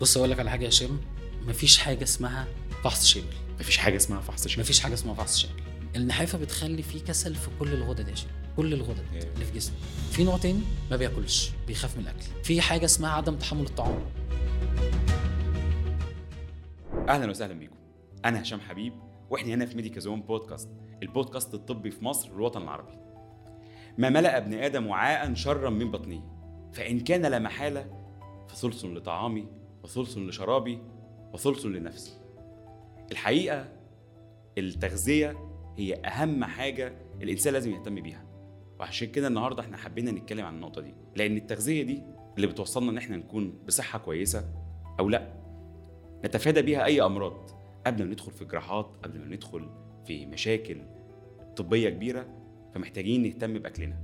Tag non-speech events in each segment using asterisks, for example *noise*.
بص أقول لك على حاجة يا هشام. مفيش حاجة اسمها فحص شامل. مفيش حاجة اسمها فحص شامل. مفيش حاجة اسمها فحص شامل. النحافة بتخلي فيه كسل في كل الغدد يا هشام. كل الغدد. اللي في جسمه. في نوع تاني ما بياكلش بيخاف من الأكل. في حاجة اسمها عدم تحمل الطعام. أهلا وسهلا بيكم. أنا هشام حبيب وإحنا هنا في ميديكازون بودكاست البودكاست الطبي في مصر والوطن العربي. ما ملأ ابن آدم وعاء شرا من بطنه فإن كان لا محالة فثلث لطعامي وثلث لشرابي وثلث لنفسي. الحقيقة التغذية هي أهم حاجة الإنسان لازم يهتم بيها. وعشان كده النهارده إحنا حبينا نتكلم عن النقطة دي. لأن التغذية دي اللي بتوصلنا إن إحنا نكون بصحة كويسة أو لأ. نتفادى بيها أي أمراض. قبل ما ندخل في جراحات قبل ما ندخل في مشاكل طبية كبيرة فمحتاجين نهتم بأكلنا.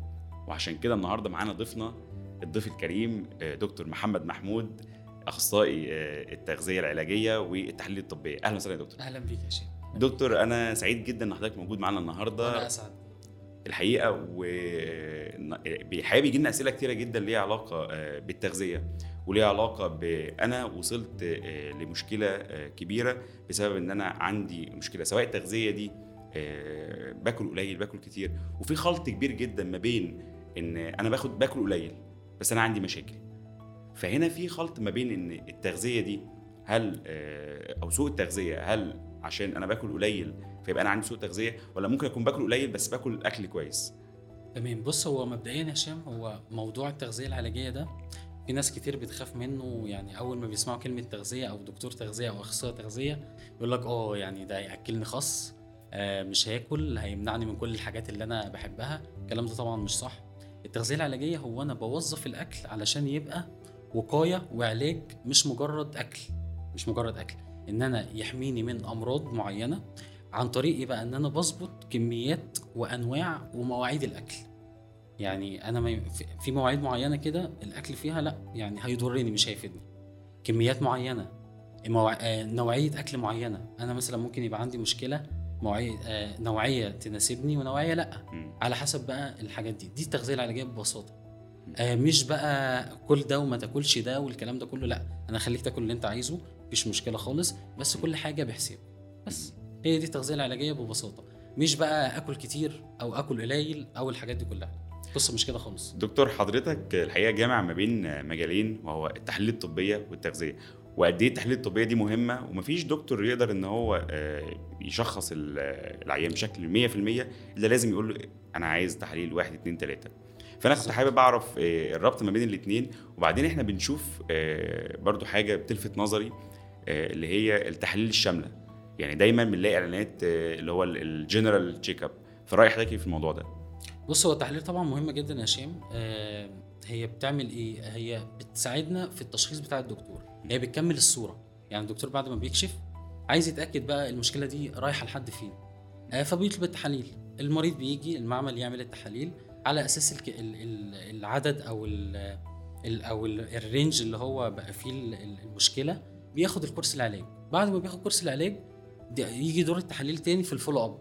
وعشان كده النهارده معانا ضيفنا الضيف الكريم آه، دكتور محمد محمود أخصائي آه، التغذية العلاجية والتحاليل الطبيه أهلا وسهلا يا دكتور. أهلا بيك يا هشام دكتور أنا سعيد جدا إن حضرتك موجود معانا أنا النهارده أسعد. الحقيقة وحابب يجي لنا أسئلة كتيرة جدا ليها علاقة آه، بالتغذية وليها علاقة بانا وصلت آه، لمشكلة كبيرة بسبب إن أنا عندي مشكلة. سواء التغذية دي باكل قليل باكل كتير. وفي خلط كبير جدا ما بين إن أنا باخد باكل قليل بس أنا عندي مشاكل. فهنا في خلط ما بين إن التغذية دي هل آه، أو سوء التغذية هل عشان أنا باكل قليل فيبقى أنا عندي سوء تغذيه ولا ممكن أكون باكل قليل بس باكل أكل كويس؟ تمام. بص هو مبدئيا يا هشام هو موضوع التغذية العلاجية ده في ناس كتير بتخاف منه يعني أول ما بيسمعوا كلمة تغذية أو دكتور تغذية أو أخصائي تغذية يقول لك آه يعني ده هيأكلني خس آه مش هاكل هيمنعني من كل الحاجات اللي أنا بحبها. الكلام ده طبعا مش صح. التغذية العلاجية هو أنا بوظف الأكل علشان يبقى وقاية وعلاج مش مجرد أكل مش مجرد أكل إن أنا يحميني من أمراض معينة عن طريق إيه بقى؟ إن أنا بظبط كميات وأنواع ومواعيد الأكل. يعني أنا في- مواعيد معينة كده الأكل فيها لأ يعني هيضرني مش هيفيدني. كميات معينة مواع... آه، نوعية أكل معينة. أنا مثلا ممكن يبقى عندي مشكلة مواعيد آه، نوعية تناسبني ونوعية لأ. على حسب بقى الحاجات دي. دي التغذية العلاجية ببساطة. آه، مش بقى كل ده وما تاكلش ده والكلام ده كله لا أنا خليك تاكل اللي أنت عايزه مفيش مشكلة خالص بس كل حاجة بحساب بس. هي دي التغذية العلاجية ببساطة مش بقى آكل كتير أو آكل قليل أو الحاجات دي كلها. القصة مش كده خالص. دكتور حضرتك الحقيقة جامع ما بين مجالين وهو التحاليل الطبية والتغذية. وقد إيه التحاليل الطبية دي مهمة؟ ومفيش دكتور يقدر إن هو آه، يشخص ال- العيان بشكل 100% إلا لازم يقول له أنا عايز تحاليل 1 2 3 فانا كنت. حابب اعرف آه، الربط ما بين الاثنين وبعدين إحنا بنشوف آه، برضو حاجة بتلفت نظري آه، اللي هي التحاليل الشاملة. يعني دايما بنلاقي إعلانات اللي هو ال general checkup فرأي حضرتك إيه في الموضوع ده؟ بص هو التحليل طبعا مهمه جدا يا هشام. هي بتعمل إيه؟ هي بتساعدنا في التشخيص بتاع الدكتور. هي بتكمل الصورة. يعني الدكتور بعد ما بيكشف عايز يتأكد بقى المشكلة دي رايحة لحد فين. فبيطلب التحاليل. المريض بيجي المعمل يعمل التحاليل. على أساس. العدد أو ال... أو ال... ال range اللي هو بقى فيه ال- ال- المشكلة بياخد ال course العلاج بعد ما بياخد course العلاج يجي دور التحاليل تاني في ال follow up.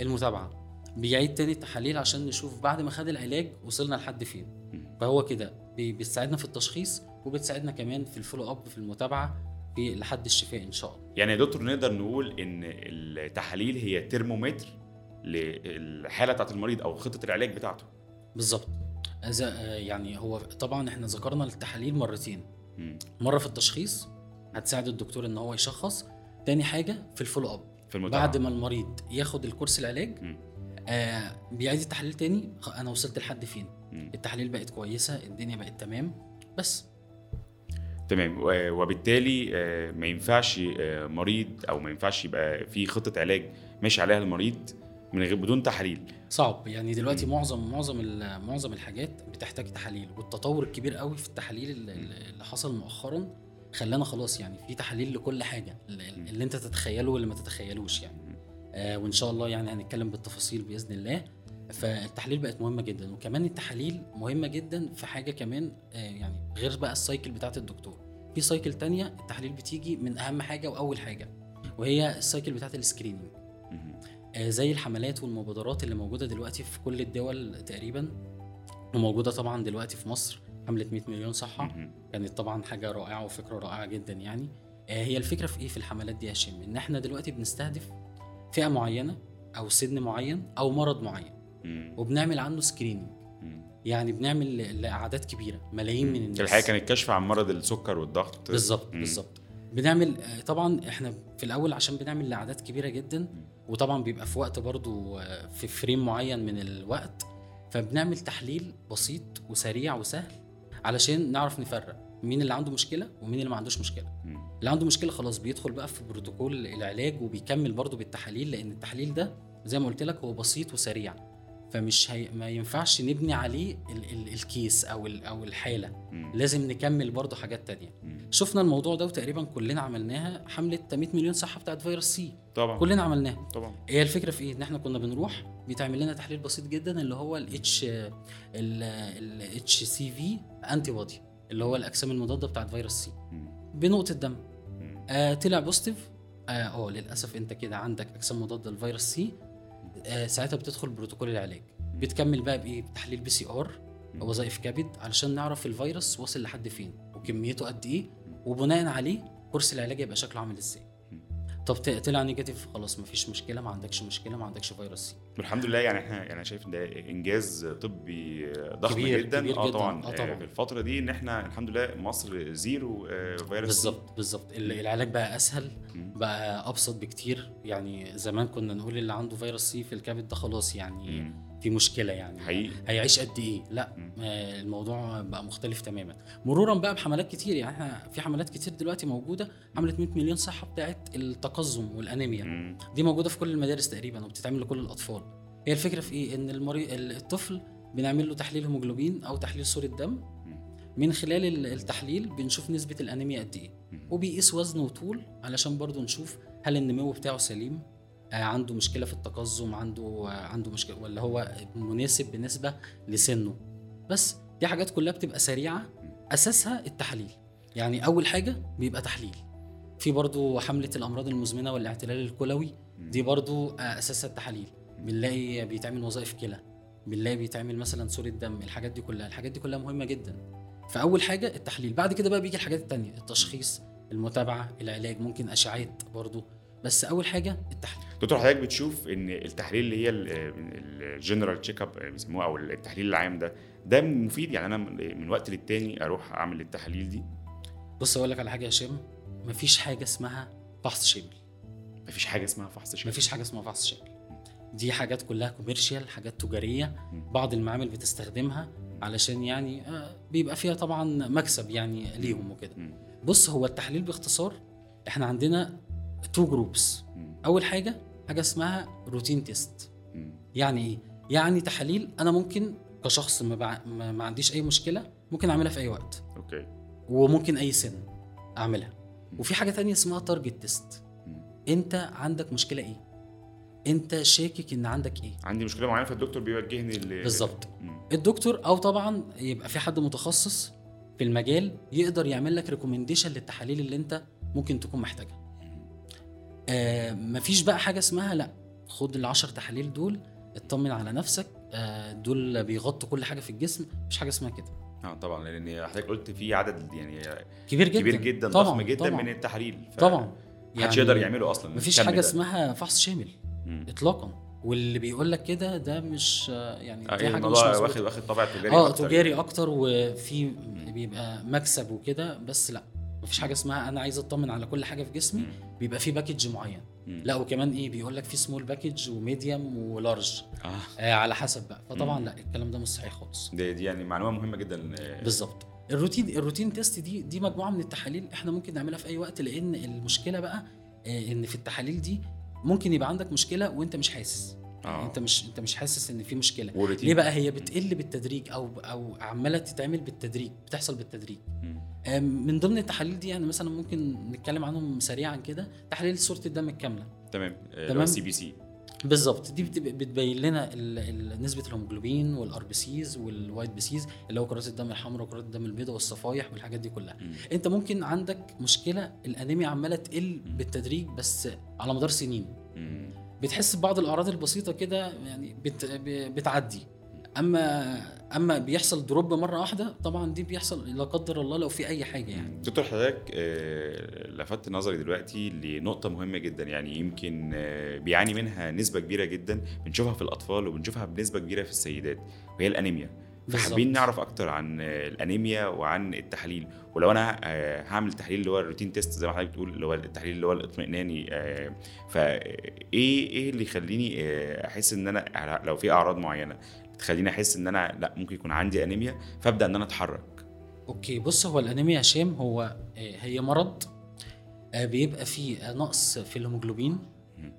المتابعة بيعيد تاني التحاليل عشان نشوف بعد ما خد العلاج وصلنا لحد فين. فهو كده بتساعدنا في التشخيص وبتساعدنا كمان في الفولو اب في المتابعة لحد الشفاء إن شاء الله يعني يا دكتور نقدر نقول إن التحاليل هي ترمومتر للحالة بتاعت المريض أو خطة العلاج بتاعته. بالظبط. يعني هو طبعا إحنا ذكرنا التحاليل مرتين. مرة في التشخيص هتساعد الدكتور إن هو يشخص. تاني حاجة في الفولو أب. في المتابعة. بعد ما المريض ياخد الكورس العلاج. آه بيعيد التحاليل تاني. أنا وصلت لحد فين؟ مم. التحاليل بقت كويسة الدنيا بقت تمام. بس. تمام. وبالتالي آه، ما ينفعش آه، مريض أو ما ينفعش يبقى في خطة علاج ماشي عليها المريض. من غير بدون تحاليل صعب. يعني دلوقتي مم. معظم معظم معظم الحاجات بتحتاج تحاليل والتطور الكبير قوي في التحاليل ال- ال- اللي حصل مؤخرا خلانا خلاص يعني في تحاليل لكل حاجة ال- ال- اللي انت تتخيله واللي ما تتخيلوش يعني. آه وإن شاء الله يعني هنتكلم بالتفاصيل بإذن الله. فالتحاليل بقت مهمة جدا. وكمان التحاليل مهمة جدا في حاجة كمان آه يعني غير بقى ال cycle بتاعت الدكتور. في cycle تانية التحاليل بتيجي من أهم حاجة وأول حاجة وهي ال cycle بتاعت ال screening زي الحملات والمبادرات اللي موجودة دلوقتي في كل الدول تقريبا وموجودة طبعا دلوقتي في مصر حملة 100 مليون صحة. كانت طبعا حاجة رائعة وفكرة رائعة جدا يعني آه، هي الفكرة في إيه في الحملات دي يا هشام إن إحنا دلوقتي بنستهدف فئة معينة أو سن معين أو مرض معين. وبنعمل عنه screening. يعني بنعمل لأعداد كبيرة ملايين من الناس الحقيقة كان الكشف عن مرض السكر والضغط بالظبط. بالظبط بنعمل آه، طبعا إحنا في الأول عشان بنعمل لاعداد كبيرة جدا وطبعا بيبقى في وقت برضو آه، في frame معين من الوقت فبنعمل تحليل بسيط وسريع وسهل علشان نعرف نفرق مين اللي عنده مشكلة ومين اللي ما عندوش مشكلة. اللي عنده مشكلة خلاص بيدخل بقى في بروتوكول العلاج وبيكمل برضو بالتحاليل لأن التحليل ده زي ما قلت لك هو بسيط وسريع فمش هي... ما ينفعش نبني عليه ال... ال... ال case أو ال... أو الحالة. لازم نكمل برضو حاجات تانية. شفنا الموضوع ده وتقريبا كلنا عملناها. حملة 100 مليون صحة بتاعت فيروس C. طبعا. كلنا عملناها. طبعا. هي الفكرة في إيه؟ إن إحنا كنا بنروح بيتعمل لنا تحليل بسيط جدا اللي هو ال H ال HCV antibody اللي هو الأجسام المضادة بتاعت فيروس C. بنقطة دم. آه طلع positive آه للأسف أنت كده عندك أجسام مضادة لفيروس C. آه ساعتها بتدخل بروتوكول العلاج. بتكمل بقى بإيه؟ بتحليل PCR وظائف كبد علشان نعرف الفيروس واصل لحد فين وكميته قد إيه. وبناء عليه كورس العلاج يبقى شكله عامل إزاي طب طلع negative خلاص مفيش مشكلة ما عندكش مشكلة ما عندكش فيروس C والحمد لله يعني إحنا يعني شايف إن ده إنجاز طبي ضخم كبير- جدا كبير آه. طبعا آه آه، طبعاً. في الفترة دي إن إحنا الحمد لله مصر zero آه، فيروس. بالظبط بالظبط ال- العلاج بقى أسهل. بقى أبسط بكتير يعني زمان كنا نقول اللي عنده فيروس C في الكبد ده خلاص يعني مم. في مشكلة يعني. حقيقي. هيعيش قد إيه؟ لا. آه، الموضوع بقى مختلف تماما. مرورا بقى بحملات كتير يعني إحنا في حملات كتير دلوقتي موجودة حمله 100 مليون صحة بتاعت التقزم والأنيميا. مم. دي موجودة في كل المدارس تقريبا وبتتعمل لكل الأطفال. هي الفكرة في إيه؟ إن المريض الطفل بنعمل له تحليل هيموجلوبين أو تحليل صورة دم. من خلال ال- التحليل بنشوف نسبة الأنيميا قد إيه. وبيقيس وزنه وطول علشان برضو نشوف هل النمو بتاعه سليم. عنده مشكلة في التقزم عنده آه، عنده مشكلة ولا هو مناسب بالنسبة لسنه. بس دي حاجات كلها بتبقى سريعة. أساسها التحليل. يعني أول حاجة بيبقى تحليل. في برضو حملة الأمراض المزمنة والاعتلال الكلوي. دي برضو آه، أساسها التحاليل بنلاقي بيتعمل وظائف كلى. بنلاقي بيتعمل مثلا صورة دم. الحاجات دي كلها. الحاجات دي كلها مهمة جدا. فأول حاجة التحليل. بعد كده بقى بيجي الحاجات التانية. التشخيص المتابعة العلاج. ممكن اشعاعات برضو. بس أول حاجة التحليل. دكتور حضرتك بتشوف إن التحليل اللي هي ال general check up بيسموه أو التحليل العام ده ده مفيد؟ يعني أنا من وقت للتاني أروح أعمل التحاليل دي؟ بص أقول لك على حاجة يا هشام. مفيش حاجة اسمها فحص شامل. مفيش حاجة اسمها فحص شامل. مفيش حاجة اسمها فحص شامل. دي حاجات كلها commercial حاجات تجارية. بعض المعامل بتستخدمها علشان يعني آه، بيبقى فيها طبعا مكسب يعني ليهم وكده. بص هو التحليل باختصار إحنا عندنا two groups. أول حاجة حاجة اسمها routine test. يعني إيه؟ يعني تحاليل أنا ممكن كشخص ما, بع... ما ما عنديش أي مشكلة ممكن أعملها في أي وقت. okay. وممكن أي سن أعملها. وفي حاجة تانية اسمها target test. أنت عندك مشكلة إيه؟ أنت شاكك إن عندك إيه؟ عندي مشكلة معينة فالدكتور بيوجهني ل بالظبط. الدكتور أو طبعا يبقى في حد متخصص في المجال يقدر يعمل لك recommendation للتحاليل اللي أنت ممكن تكون محتاجها. آه مفيش بقى حاجة اسمها لا خد العشر تحاليل دول اطمن على نفسك آه دول بيغطوا كل حاجة في الجسم مفيش حاجة اسمها كده آه طبعا لأن حضرتك قلت في عدد يعني كبير جدا كبير جدا طبعاً، ضخم جدا طبعاً. من التحاليل ف- طبعا محدش يقدر يعمله أصلا مفيش حاجة ده. اسمها فحص شامل مم. اطلاقا واللي بيقول لك كده ده مش يعني آه، دي حاجة مش. واخد واخد طابع تجاري آه أكتر تجاري يعني. أكتر وفي بيبقى مكسب وكده بس لا مفيش حاجة اسمها أنا عايز أطمن على كل حاجة في جسمي. بيبقى في package معين. لا وكمان إيه بيقول لك في small package و medium و large. آه. آه على حسب بقى. فطبعا مم. لا الكلام ده مش صحيح خالص. دي, دي يعني معلومة مهمة جدا. آه، بالظبط. ال routine ال routine test دي دي مجموعة من التحاليل إحنا ممكن نعملها في أي وقت لأن المشكلة بقى آه إن في التحاليل دي ممكن يبقى عندك مشكلة وأنت مش حاسس. يعني آه. انت مش انت مش حاسس ان في مشكلة. والروتين. ليه بقى هي بتقل بالتدريج أو أو عمالة تتعمل بالتدريج بتحصل بالتدريج؟ من ضمن التحاليل دي يعني مثلا ممكن نتكلم عنهم سريعا كده. تحاليل صورة الدم الكاملة. تمام. تمام. CBC بالظبط. دي بتبين لنا نسبة الهيموجلوبين وال RBCs وال white BCs اللي هو كرات الدم الحمراء وكرات الدم البيضاء والصفايح والحاجات دي كلها. انت ممكن عندك مشكلة الأنيميا عمالة تقل بالتدريج بس على مدار سنين. بتحس ببعض الأعراض البسيطة كده يعني بت بتعدي. أما أما بيحصل drop مرة واحدة طبعا دي بيحصل لا قدر الله لو في أي حاجة يعني. دكتور حضرتك آه، لفت نظري دلوقتي لنقطة مهمة جدا يعني يمكن آه، بيعاني منها نسبة كبيرة جدا بنشوفها في الأطفال وبنشوفها بنسبة كبيرة في السيدات وهي الأنيميا. فحابين. نعرف أكتر عن الأنيميا وعن التحاليل ولو أنا آه، هعمل تحليل اللي هو ال routine test زي ما حضرتك بتقول اللي هو التحليل اللي هو الاطمئناني آه، فإيه إيه اللي يخليني آه، أحس إن أنا لو في أعراض معينة تخليني أحس إن أنا لأ ممكن يكون عندي أنيميا فأبدأ إن أنا أتحرك. okay بص هو الأنيميا يا هشام هو هي مرض بيبقى فيه نقص في الهيموجلوبين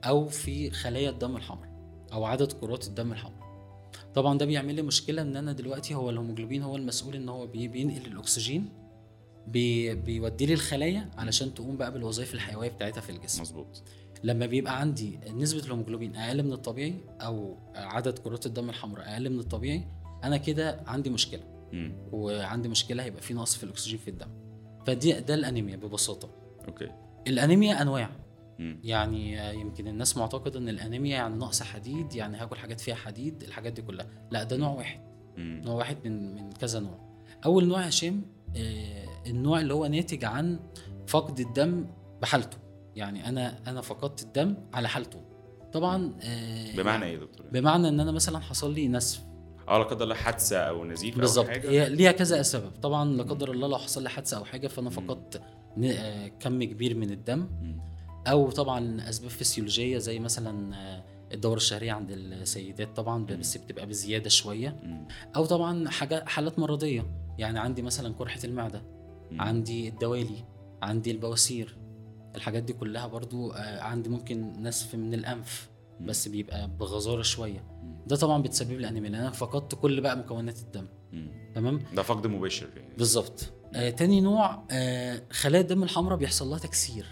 أو في خلايا الدم الحمراء أو عدد كرات الدم الحمراء. طبعا ده بيعمل لي مشكلة إن أنا دلوقتي هو الهيموجلوبين هو المسؤول إن هو بي- بينقل الأكسجين بي بيوديه للخلايا علشان تقوم بقى بالوظائف الحيوية بتاعتها في الجسم. مظبوط. لما بيبقى عندي نسبة الهيموجلوبين أقل من الطبيعي أو عدد كرات الدم الحمراء أقل من الطبيعي أنا كده عندي مشكلة. مم. وعندي مشكلة هيبقى في نقص في الأكسجين في الدم. فدي ده الأنيميا ببساطة. أوكي. الأنيميا أنواع. مم. يعني يمكن الناس معتقدة إن الأنيميا يعني نقص حديد يعني هاكل حاجات فيها حديد الحاجات دي كلها. لا ده نوع واحد. مم. نوع واحد من من كذا نوع. أول نوع يا هشام آه، النوع اللي هو ناتج عن فقد الدم بحالته. يعني أنا أنا فقدت الدم على حالته. طبعا آه، بمعنى إيه يا دكتور؟ بمعنى إن أنا مثلا حصل لي نسف. آه لا قدر الله حادثة أو نزيف بالظبط. هي ليها كذا سبب. طبعا لا قدر الله لو حصل لي حادثة أو حاجة فأنا فقدت آه، كم كبير من الدم. مم. أو طبعا أسباب فسيولوجية زي مثلا آه، الدورة الشهرية عند السيدات طبعا بس بتبقى بزيادة شوية. أو طبعا حاجات حالات مرضية يعني عندي مثلا قرحة المعدة. عندي الدوالي عندي البواسير الحاجات دي كلها برضو آه، عندي ممكن نسف من الأنف. بس بيبقى بغزارة شوية. ده طبعا بتسبب لي أنيميا لأن أنا فقدت كل بقى مكونات الدم. تمام ده فقد مباشر يعني بالظبط آه تاني نوع آه خلايا الدم الحمراء بيحصل لها تكسير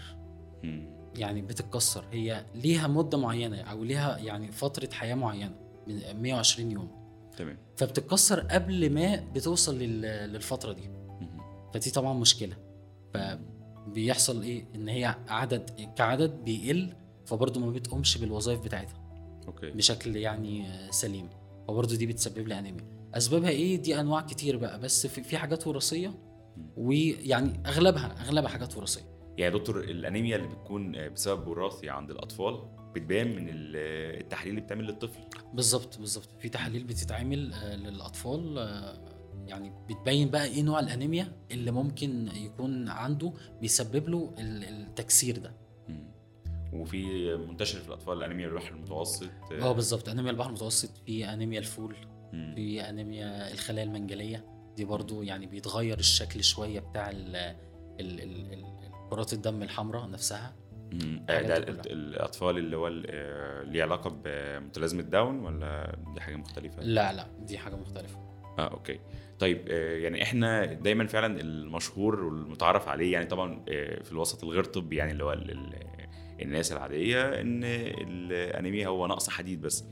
مم. يعني بتتكسر. هي ليها مدة معينة أو ليها يعني فترة حياة معينة من 120 يوم. تمام. فبتتكسر قبل ما بتوصل لل- للفترة دي. فدي طبعا مشكلة. فبيحصل إيه؟ إن هي عدد كعدد بيقل فبرضه ما بتقومش بالوظائف بتاعتها. okay. بشكل يعني سليم. وبرضه دي بتسبب لي أنيميا. أسبابها إيه؟ دي أنواع كتير بقى. بس في, حاجات وراثية ويعني أغلبها أغلبها حاجات وراثية. يا دكتور الأنيميا اللي بتكون آه، بسبب وراثي عند الأطفال بتبان من آه، التحاليل اللي بتعمل للطفل. بالظبط بالظبط. في تحاليل بتتعمل آه، للأطفال يعني بتبين بقى إيه نوع الأنيميا اللي ممكن يكون عنده بيسبب له ال- التكسير ده. وفي منتشر في الأطفال الانيميا البحر المتوسط آه. بالظبط. أنيميا البحر المتوسط في أنيميا الفول. في أنيميا الخلايا المنجلية. دي برضو يعني بيتغير الشكل شوية بتاع ال ال ال كرات الدم الحمراء نفسها. ده كلها. الأطفال اللي هو آه، ليه علاقة بمتلازمة داون ولا دي حاجة مختلفة؟ لا لا دي حاجة مختلفة. آه okay. طيب آه، يعني إحنا دايما فعلا المشهور والمتعارف عليه يعني طبعا آه، في الوسط الغير طبي يعني اللي هو ال- ال- الناس العادية إن الأنيميا هو نقص حديد بس.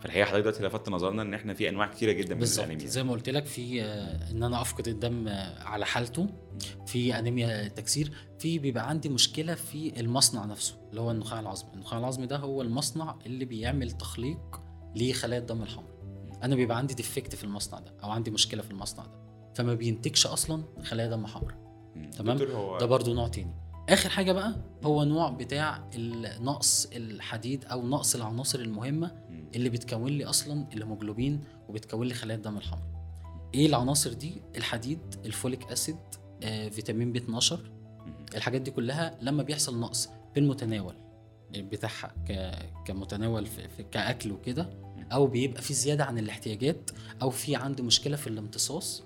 فالحقيقة حضرتك دلوقتي لفت نظرنا إن إحنا في أنواع كتيرة جدا من الأنيميا. زي ما قلت لك في آه، إن أنا أفقد الدم آه، على حالته. في أنيميا تكسير. في بيبقى عندي مشكلة في المصنع نفسه اللي هو النخاع العظمي. النخاع العظمي ده هو المصنع اللي بيعمل تخليق لخلايا الدم الحمراء. أنا بيبقى عندي ديفكت في المصنع ده أو عندي مشكلة في المصنع ده. فما بينتجش أصلا خلايا دم حمراء. تمام. ده برضو نوع تاني. آخر حاجة بقى هو نوع بتاع نقص الحديد أو نقص العناصر المهمة. اللي بتكون لي أصلا الهيموجلوبين وبتكون لي خلايا الدم الحمراء إيه العناصر دي الحديد ال folic acid آه، فيتامين B 12 مم. الحاجات دي كلها لما بيحصل نقص في المتناول بتاعها ك... كمتناول في... في... كأكل وكده أو بيبقى في زيادة عن الاحتياجات أو في عندي مشكلة في الامتصاص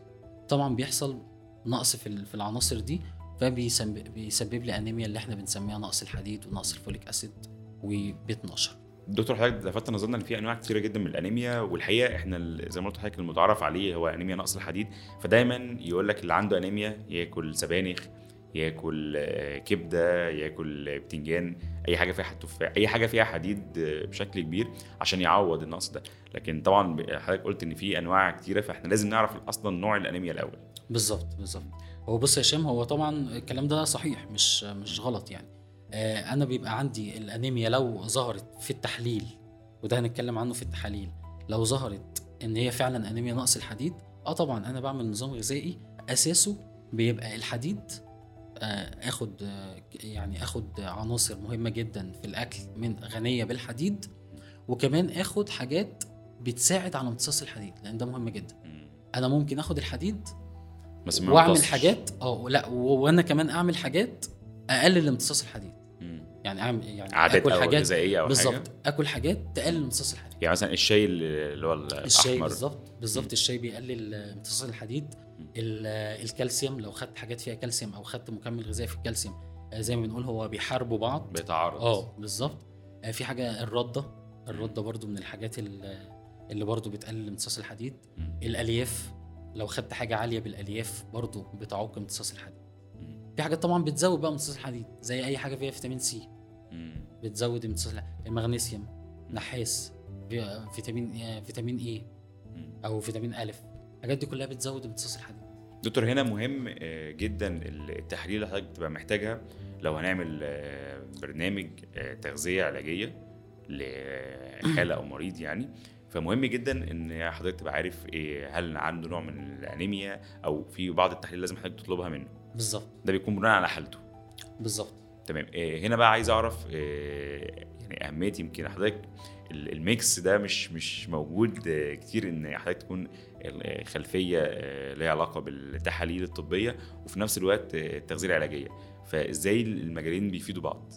طبعا بيحصل نقص في العناصر دي فبيسبب بيسبب لي أنيميا اللي إحنا بنسميها نقص الحديد ونقص ال folic acid وبي 12 دكتور حضرتك لفت نظرنا إن في أنواع كتيرة جدا من الأنيميا والحقيقة إحنا زي ما قلت لحضرتك المتعارف عليه هو أنيميا نقص الحديد فدايما يقول لك اللي عنده أنيميا ياكل سبانخ ياكل آه، كبدة ياكل بتنجان أي حاجة فيها تفاح أي حاجة فيها حديد آه، بشكل كبير عشان يعوض النقص ده. لكن طبعا حضرتك قلت إن في أنواع كتيرة فإحنا لازم نعرف أصلا نوع الأنيميا الأول. بالظبط بالظبط. هو بص يا هشام هو طبعا الكلام ده صحيح مش مش غلط يعني. آه أنا بيبقى عندي الأنيميا لو ظهرت في التحليل وده هنتكلم عنه في التحاليل لو ظهرت إن هي فعلا أنيميا نقص الحديد آه طبعا أنا بعمل نظام غذائي أساسه بيبقى الحديد آه، آخد آه، يعني آخد عناصر مهمة جدا في الأكل من غنية بالحديد وكمان آخد حاجات بتساعد على امتصاص الحديد لأن ده مهم جدا. أنا ممكن آخد الحديد بس ما واعمل. حاجات آه لا وأنا كمان أعمل حاجات أقلل امتصاص الحديد. مم. يعني أعمل يعني عادات آكل حاجات غذائية أو بالظبط. آكل حاجات تقلل امتصاص الحديد. يعني مثلا الشاي اللي هو الشاي الاحمر بالظبط بالظبط الشاي بيقلل امتصاص الحديد. ال- الكالسيوم لو خدت حاجات فيها كالسيوم أو خدت مكمل غذائي في الكالسيوم آه، زي ما بنقول هو بيحاربوا بعض. بيتعارض. آه بالظبط. آه، في حاجة الردة. الردة برضو من الحاجات ال- اللي برضو بتقلل امتصاص الحديد. الألياف. لو خدت حاجة عالية بالألياف برضو بتعوق امتصاص الحديد. في حاجات طبعا بتزود بقى امتصاص الحديد زي أي حاجة فيها فيتامين C. بتزود امتصاص. المغنيسيوم نحاس في- فيتامين آه، فيتامين E. أو فيتامين الف الحاجات دي كلها بتزود امتصاص الحديد دكتور هنا مهم آه، جدا التحاليل اللي حضرتك بتبقى محتاجها لو هنعمل آه، برنامج تغذية علاجية لحالة أو مريض يعني فمهم جدا إن حضرتك تبقى عارف إيه هل عنده نوع من الأنيميا أو في بعض التحاليل لازم حضرتك تطلبها منه. بالظبط. ده بيكون بناء على حالته. بالظبط. تمام. إيه هنا بقى عايز أعرف إيه يعني أهمية يمكن حضرتك ال- الميكس ده مش مش موجود كتير إن حضرتك تكون خلفية آه، ليها علاقة بالتحاليل الطبية وفي نفس الوقت آه، التغذية العلاجية. فإزاي المجالين بيفيدوا بعض؟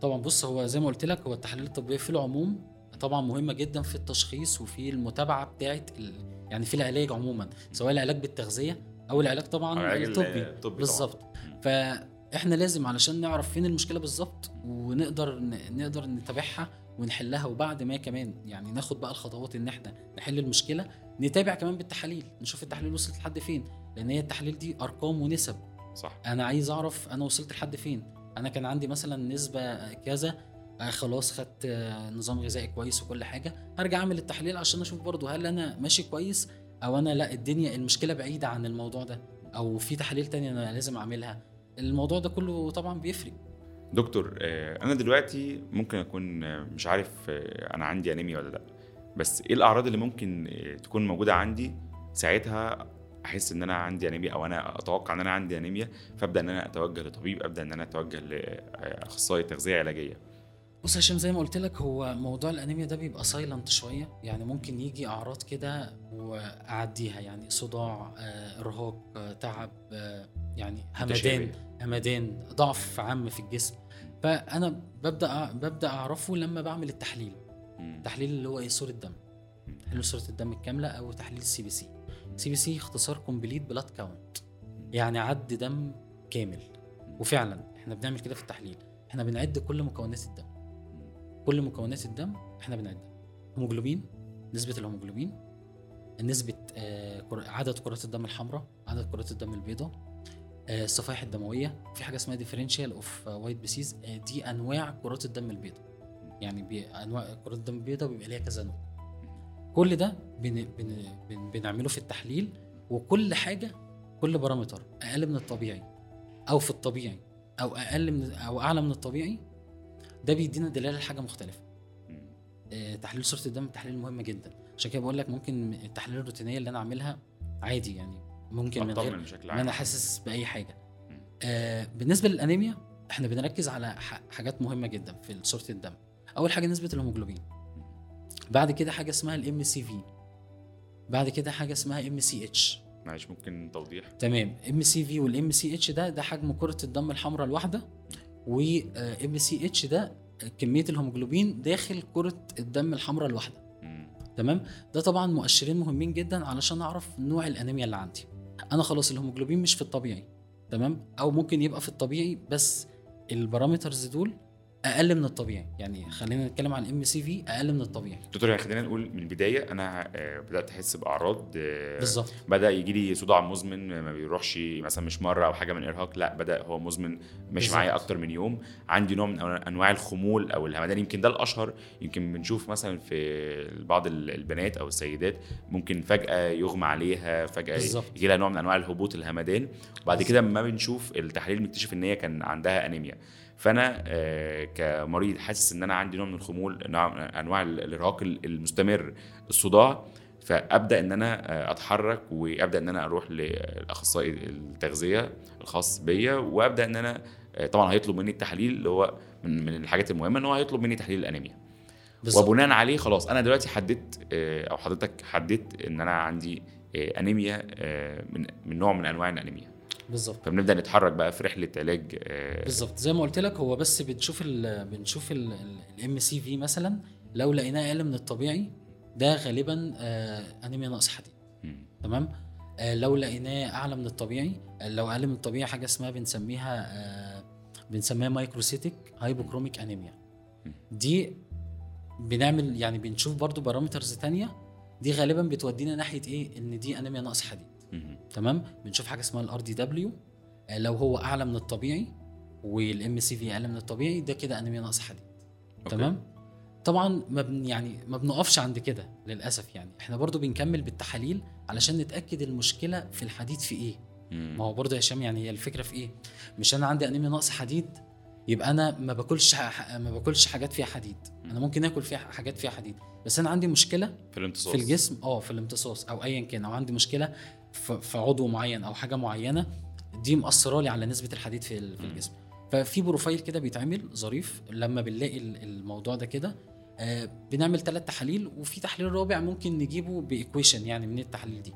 طبعا بص هو زي ما قلت لك هو التحاليل الطبية في العموم طبعا مهمة جدا في التشخيص وفي المتابعة بتاعه ال... يعني في العلاج عموما سواء العلاج بالتغذية أو العلاج طبعا العلاج الطبي. طبعاً. بالظبط. فإحنا لازم علشان نعرف فين المشكلة بالظبط ونقدر ن... نقدر نتابعها ونحلها وبعد ما كمان يعني ناخد بقى الخطوات إن إحنا نحل المشكلة نتابع كمان بالتحاليل نشوف التحاليل وصلت لحد فين لأن هي التحاليل دي أرقام ونسب. صح. أنا عايز أعرف أنا وصلت لحد فين. أنا كان عندي مثلا نسبة كذا آه خلاص خدت آه نظام غذائي كويس وكل حاجة. هرجع أعمل التحليل عشان أشوف برضو هل أنا ماشي كويس أو أنا لأ الدنيا المشكلة بعيدة عن الموضوع ده أو في تحاليل تانية أنا لازم أعملها. الموضوع ده كله طبعا بيفرق. دكتور آه، أنا دلوقتي ممكن أكون آه، مش عارف آه، أنا عندي أنيميا ولا لأ. بس إيه الأعراض اللي ممكن آه، تكون موجودة عندي ساعتها أحس إن أنا عندي أنيميا أو أنا أتوقع إن أنا عندي أنيميا فأبدأ إن أنا أتوجه لطبيب أبدأ إن أنا أتوجه لاخصائي تغذية علاجية. بص هشام زي ما قلت لك هو موضوع الأنيميا ده بيبقى silent شوية. يعني ممكن يجي أعراض كده وأعديها يعني صداع آه، إرهاق آه، تعب آه، يعني همدان. همدان ضعف عام في الجسم. فأنا ببدأ ببدأ أعرفه لما بعمل التحليل. مم. التحليل اللي هو إيه؟ صورة دم. تحليل صورة الدم الكاملة أو تحليل ال CBC CBC اختصار complete blood count يعني عد دم كامل. وفعلا إحنا بنعمل كده في التحليل. إحنا بنعد كل مكونات الدم. كل مكونات الدم إحنا بنعدها هيموجلوبين نسبة الهيموجلوبين نسبة آه، عدد كرات الدم الحمراء عدد كرات الدم البيضاء آه، الصفائح الدموية. في حاجة اسمها differential of white BCs دي أنواع كرات الدم البيضاء. يعني أنواع كرات الدم البيضاء بيبقى ليها كذا نوع. كل ده بن بن بن بنعمله في التحليل وكل حاجة كل parameter أقل من الطبيعي أو في الطبيعي أو أقل من أو أعلى من الطبيعي ده بيدينا دلالة لحاجة مختلفة. آه، تحليل صوره الدم تحليل مهم جدا. عشان كده بقول لك ممكن التحاليل الروتينية اللي أنا أعملها عادي يعني. ممكن من غير بشكل ما أنا حاسس بأي حاجة. آه بالنسبة للأنيميا إحنا بنركز على حاجات مهمة جدا في صوره الدم. أول حاجة نسبة الهيموجلوبين. بعد كده حاجة اسمها ال MCV بعد كده حاجة اسمها MCH معلش ممكن توضيح؟ تمام. MCV وال MCH ده ده حجم كرة الدم الحمراء الواحدة. و MCH ده كمية الهيموجلوبين داخل كرة الدم الحمراء الواحدة. تمام؟ ده طبعا مؤشرين مهمين جدا علشان أعرف نوع الأنيميا اللي عندي. أنا خلاص الهيموجلوبين مش في الطبيعي. تمام؟ أو ممكن يبقى في الطبيعي بس ال parameters دول أقل من الطبيعي. يعني خلينا نتكلم عن ال MCV أقل من الطبيعي. دكتور يعني خلينا نقول من البداية أنا آه، بدأت أحس بأعراض آه، بالظبط. بدأ يجي لي صداع مزمن ما بيروحش مثلا مش مره أو حاجة من ارهاق لأ بدأ هو مزمن مش. معايا أكتر من يوم. عندي نوع من أنواع الخمول أو الهمدان يمكن ده الأشهر. يمكن بنشوف مثلا في بعض ال- البنات أو السيدات ممكن فجأة يغمى عليها فجأة. يجي لها نوع من أنواع الهبوط الهمدان. وبعد. كده ما بنشوف التحاليل بنكتشف إن هي كان عندها أنيميا. فانا آه، كمريض حاسس ان أنا عندي نوع من الخمول نوع انواع ال- الارهاق ال- المستمر الصداع فابدا ان أنا آه، اتحرك وابدا ان أنا أروح لأخصائي التغذية الخاص بيا وابدا ان أنا آه، طبعا هيطلب مني التحليل اللي هو من من الحاجات المهمة إن هو هيطلب مني تحليل الأنيميا. وبناء عليه خلاص أنا دلوقتي حددت أو حضرتك حددت إن أنا عندي أنيميا من من نوع من أنواع الأنيميا. بالظبط فبنبدأ نتحرك بقى في رحلة علاج آه، بالظبط زي ما قلت لك هو بس بنشوف ال بنشوف ال MCV مثلا لو لقيناه أقل من الطبيعي ده غالبا آه، انيميا نقص حديد. تمام آه، لو لقيناه أعلى من الطبيعي آه، لو أقل من الطبيعي حاجة اسمها بنسميها آه، بنسميها microcytic hypochromic anemia. دي بنعمل يعني بنشوف برضو parameters تانية دي غالبا بتودينا ناحية إيه إن دي انيميا نقص حديد. تمام؟ بنشوف حاجة اسمها ال RDW لو هو أعلى من الطبيعي وال MCV أقل من الطبيعي ده كده انيميا نقص حديد. تمام؟ طبعا ما بن يعني ما بنقفش عند كده للأسف يعني. إحنا برضو بنكمل بالتحاليل علشان نتأكد المشكلة في الحديد في إيه. مم. ما هو برضو يا هشام يعني هي الفكرة في إيه؟ مش أنا عندي انيميا نقص حديد يبقى أنا ما باكلش ما باكلش حاجات فيها حديد. أنا ممكن آكل فيها حاجات فيها حديد. بس أنا عندي مشكلة في الامتصاص. في الجسم آه في الامتصاص أو ايا كان أو عندي مشكلة في في عضو معين أو حاجة معينة دي مأثرة لي على نسبة الحديد في. الجسم. ففي profile كده بيتعمل ظريف لما بنلاقي ال- الموضوع ده كده آه بنعمل ثلاث تحاليل وفي تحليل رابع ممكن نجيبه ب equation يعني من التحاليل دي.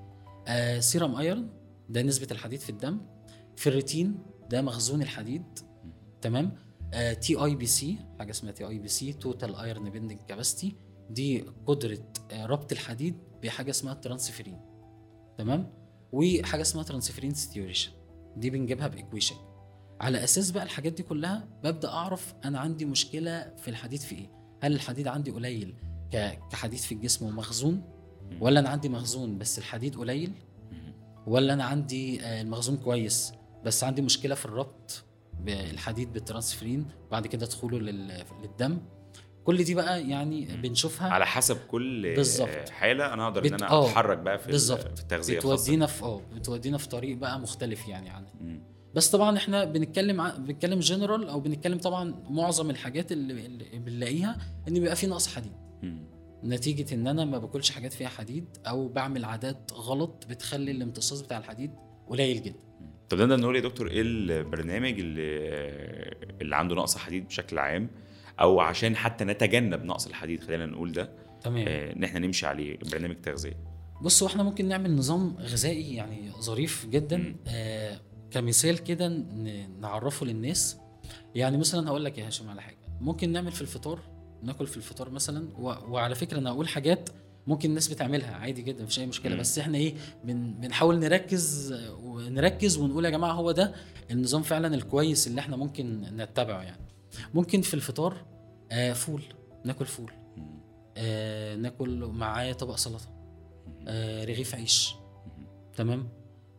آه serum iron ده نسبة الحديد في الدم. فيرتين ده مخزون الحديد. تمام؟ TIBC حاجة اسمها TIBC total iron binding capacity دي قدرة آه، ربط الحديد بحاجة اسمها ترانسفيرين. تمام؟ وحاجة اسمها transferrin saturation دي بنجيبها بايكويشن على أساس بقى الحاجات دي كلها ببدأ أعرف أنا عندي مشكلة في الحديد في إيه. هل الحديد عندي قليل كحديد في الجسم ومخزون؟ ولا أنا عندي مخزون بس الحديد قليل. ولا أنا عندي آه، المخزون كويس بس عندي مشكلة في الربط بالحديد بالترانسفيرين بعد كده دخوله لل- للدم؟ كل دي بقى يعني. بنشوفها على حسب كل بالظبط. آه، حالة أنا أقدر إن بت- أنا آه، أتحرك بقى في ال- بالظبط. في التغذية. بتودينا في آه بتودينا في طريق بقى مختلف يعني عنها مم. بس طبعا إحنا بنتكلم ع- بنتكلم جنرال أو بنتكلم طبعا معظم الحاجات اللي, اللي بنلاقيها إن بيبقى في نقص حديد مم. نتيجة إن أنا ما باكلش حاجات فيها حديد أو بعمل عادات غلط بتخلي الامتصاص بتاع الحديد قليل جدا طب نقدر نقول يا دكتور إيه البرنامج اللي اللي عنده نقص حديد بشكل عام أو عشان حتى نتجنب نقص الحديد خلينا نقول ده. تمام. آه، إن إحنا نمشي عليه برنامج تغذية. بص إحنا ممكن نعمل نظام غذائي يعني ظريف جدا. آه كمثال كده نعرفه للناس. يعني مثلا هقول لك يا هاشم على حاجة. ممكن نعمل في الفطار ناكل في الفطار مثلا و... وعلى فكرة أنا أقول حاجات ممكن الناس بتعملها عادي جدا مفيش أي مشكلة. بس إحنا إيه بن... بنحاول نركز ونركز ونقول يا جماعة هو ده النظام فعلا الكويس اللي إحنا ممكن نتبعه يعني. ممكن في الفطار آه فول. ناكل فول. آه ناكل معاه طبق سلطة. آه رغيف عيش. تمام؟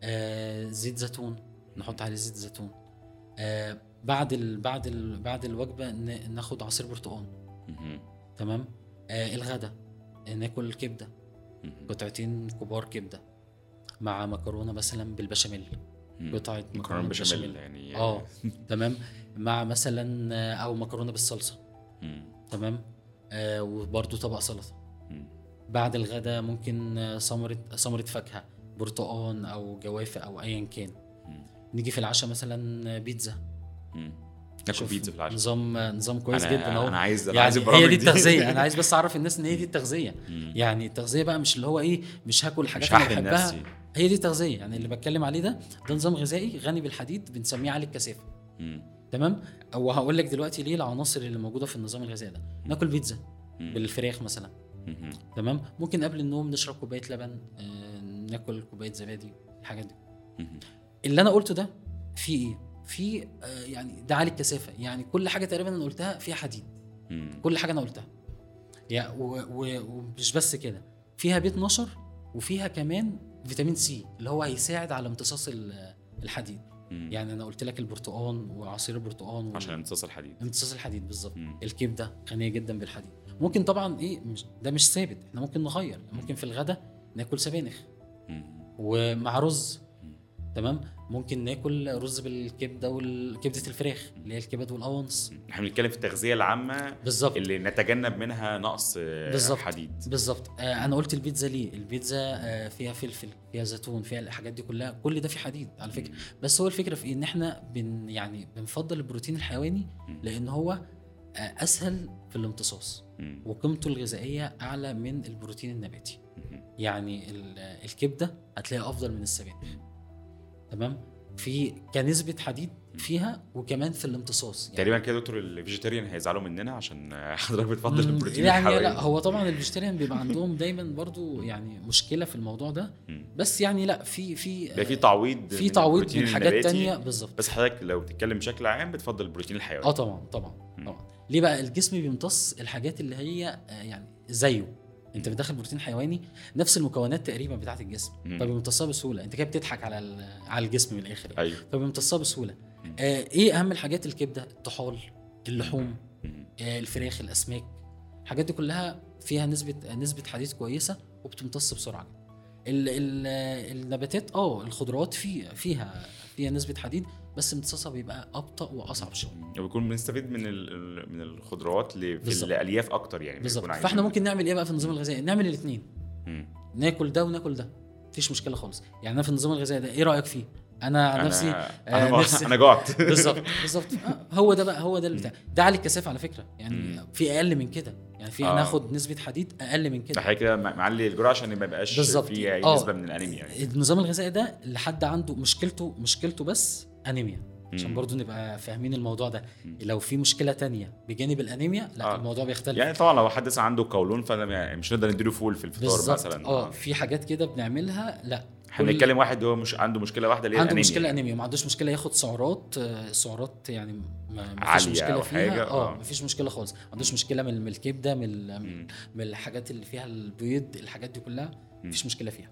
آه زيت زيتون. نحط عليه زيت زيتون. آه بعد ال بعد ال بعد الوجبة ناخد عصير برتقال. تمام؟ آه الغدا. آه ناكل كبدة. قطعتين كبار كبدة. مع مكرونة مثلا بالبشاميل. قطعة مكرونة بشاميل يعني آه. *laughs* تمام؟ مع مثلا آه، أو مكرونة بالصلصة. مم. تمام؟ آه وبرده طبق سلطة. مم. بعد الغداء ممكن آه، ثمرة ثمرة فاكهة برتقان أو جوافة أو أيا كان. مم. نيجي في العشاء مثلا آه، بيتزا. ناكل بيتزا في العشاء. نظام نظام كويس أنا- جدا أهو. أنا عايز أنا يعني عايز هي دي التغذية. أنا عايز بس أعرف الناس إن هي دي التغذية. مم. يعني التغذية بقى مش اللي هو إيه مش هاكل حاجات مش هحرم بحبها. نفسي هي دي التغذية. يعني اللي بتكلم عليه ده ده نظام غذائي غني بالحديد بنسميه عالي الكثافة. مم. تمام؟ أو هقول لك دلوقتي ليه العناصر اللي موجودة في النظام الغذائي ده؟ ناكل بيتزا. بالفراخ مثلا. تمام؟ ممكن قبل النوم نشرب كوباية لبن آه، ناكل كوباية زبادي الحاجات دي. اللي أنا قلته ده في إيه؟ في آه، يعني ده عالي الكثافة. يعني كل حاجة تقريبا أنا قلتها فيها حديد. كل حاجة أنا قلتها. و- ومش بس كده. فيها بي 12 وفيها كمان فيتامين سي اللي هو هيساعد على امتصاص ال- الحديد. مم. يعني أنا قلت لك البرتقال وعصير البرتقال وال- عشان امتصاص الحديد. امتصاص الحديد بالظبط. الكبده غنيه جدا بالحديد. ممكن طبعا إيه مش ده مش ثابت. إحنا ممكن نغير. ممكن في الغداء ناكل سبانخ. مم. ومع رز. تمام؟ ممكن ناكل رز بالكبده والكبده الفراخ اللي هي الكبد والقوانص. إحنا بنتكلم في التغذية العامة بالظبط. اللي نتجنب منها نقص آه، بالظبط. حديد. بالظبط. آه أنا قلت البيتزا ليه؟ البيتزا آه فيها فلفل فيها زيتون فيها الحاجات دي كلها. كل ده فيه حديد على فكرة. بس هو الفكرة في إيه؟ إن إحنا بن يعني بنفضل البروتين الحيواني مم. لأن هو آه أسهل في الامتصاص. وقيمته الغذائية أعلى من البروتين النباتي. يعني ال- الكبدة هتلاقيها أفضل من السبانخ تمام؟ في كنسبة حديد فيها وكمان في الامتصاص. يعني تقريبا كده دكتور ال vegetarian هيزعلوا مننا عشان *laughs* حضرتك بتفضل البروتين يعني لا هو طبعا ال vegetarian بيبقى عندهم دايما برضو يعني مشكلة في الموضوع ده. بس يعني لا في في في تعويض في تعويض من حاجات. تانية. بالظبط. بس حضرتك لو بتتكلم بشكل عام بتفضل البروتين الحيواني آه طبعا طبعا. طبعا. ليه بقى الجسم بيمتص الحاجات اللي هي آه، يعني زيه؟ انت بتدخل بروتين حيواني نفس المكونات تقريبا بتاعت الجسم. فبيمتصها بسهولة انت كده بتضحك على على الجسم من الآخر يعني. أيوه فبيمتصها بسهولة. آه إيه أهم الحاجات الكبدة الطحال اللحوم. آه الفراخ الأسماك الحاجات دي كلها فيها نسبة نسبة حديد كويسة وبتمتص بسرعة ال ال النباتات آه الخضروات في فيها فيها نسبة حديد بس امتصاصها بيبقى أبطأ وأصعب شوية. وبيكون بنستفيد من من الخضروات في بالظبط. الألياف أكتر يعني بالظبط. فإحنا ممكن نعمل إيه بقى في النظام الغذائي؟ نعمل الاثنين. ناكل ده وناكل ده. مفيش مشكلة خالص. يعني أنا في النظام الغذائي ده إيه رأيك فيه؟ أنا عن أنا نفسي أنا, آه، نفسي- *laughs* أنا جعت. *laughs* بالظبط بالظبط. آه، هو ده بقى هو ده اللي بتاع ده على الكثافة على فكرة. يعني مم. في أقل من كده. يعني في آه. هناخد نسبة حديد أقل من ده كده حاجة كده مع- معلي الجرعة عشان ما يبقاش. في آه. نسبة من الأنيميا يعني. النظام الغذائي ده لحد عنده مشكلته مشكلته بس أنيميا عشان. برضو نبقى فاهمين الموضوع ده. لو في مشكلة تانية بجانب الأنيميا لا آه. الموضوع بيختلف يعني طبعا لو حد عنده قولون فانا يعني مش نقدر نديله فول في الفطار مثلا آه في حاجات كده بنعملها لا بنتكلم واحد هو مش عنده مشكلة واحدة اللي هي عنده الأنيميا مشكلة. أنيميا ما عندوش مشكلة ياخد سعرات آه، سعرات يعني ما فيش مشكلة أو فيها حاجة، آه آه. ما فيش مشكلة خالص ما عندوش مشكلة من الكبدة من. من الحاجات اللي فيها البيض الحاجات دي كلها ما فيش مشكلة فيها.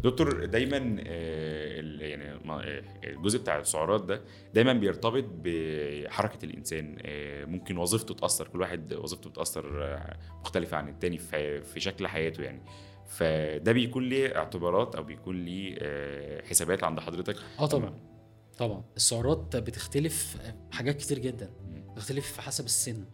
دكتور دايما آه، ال- يعني آه، الجزء بتاع السعرات ده دايما بيرتبط بحركة الإنسان. آه، ممكن وظيفته تأثر كل واحد وظيفته بتأثر آه، مختلفة عن التاني في شكل حياته يعني. فده بيكون ليه اعتبارات أو بيكون ليه آه، حسابات عند حضرتك؟ آه طبعا. طبعا. السعرات بتختلف حاجات كتير جدا. بتختلف حسب السن.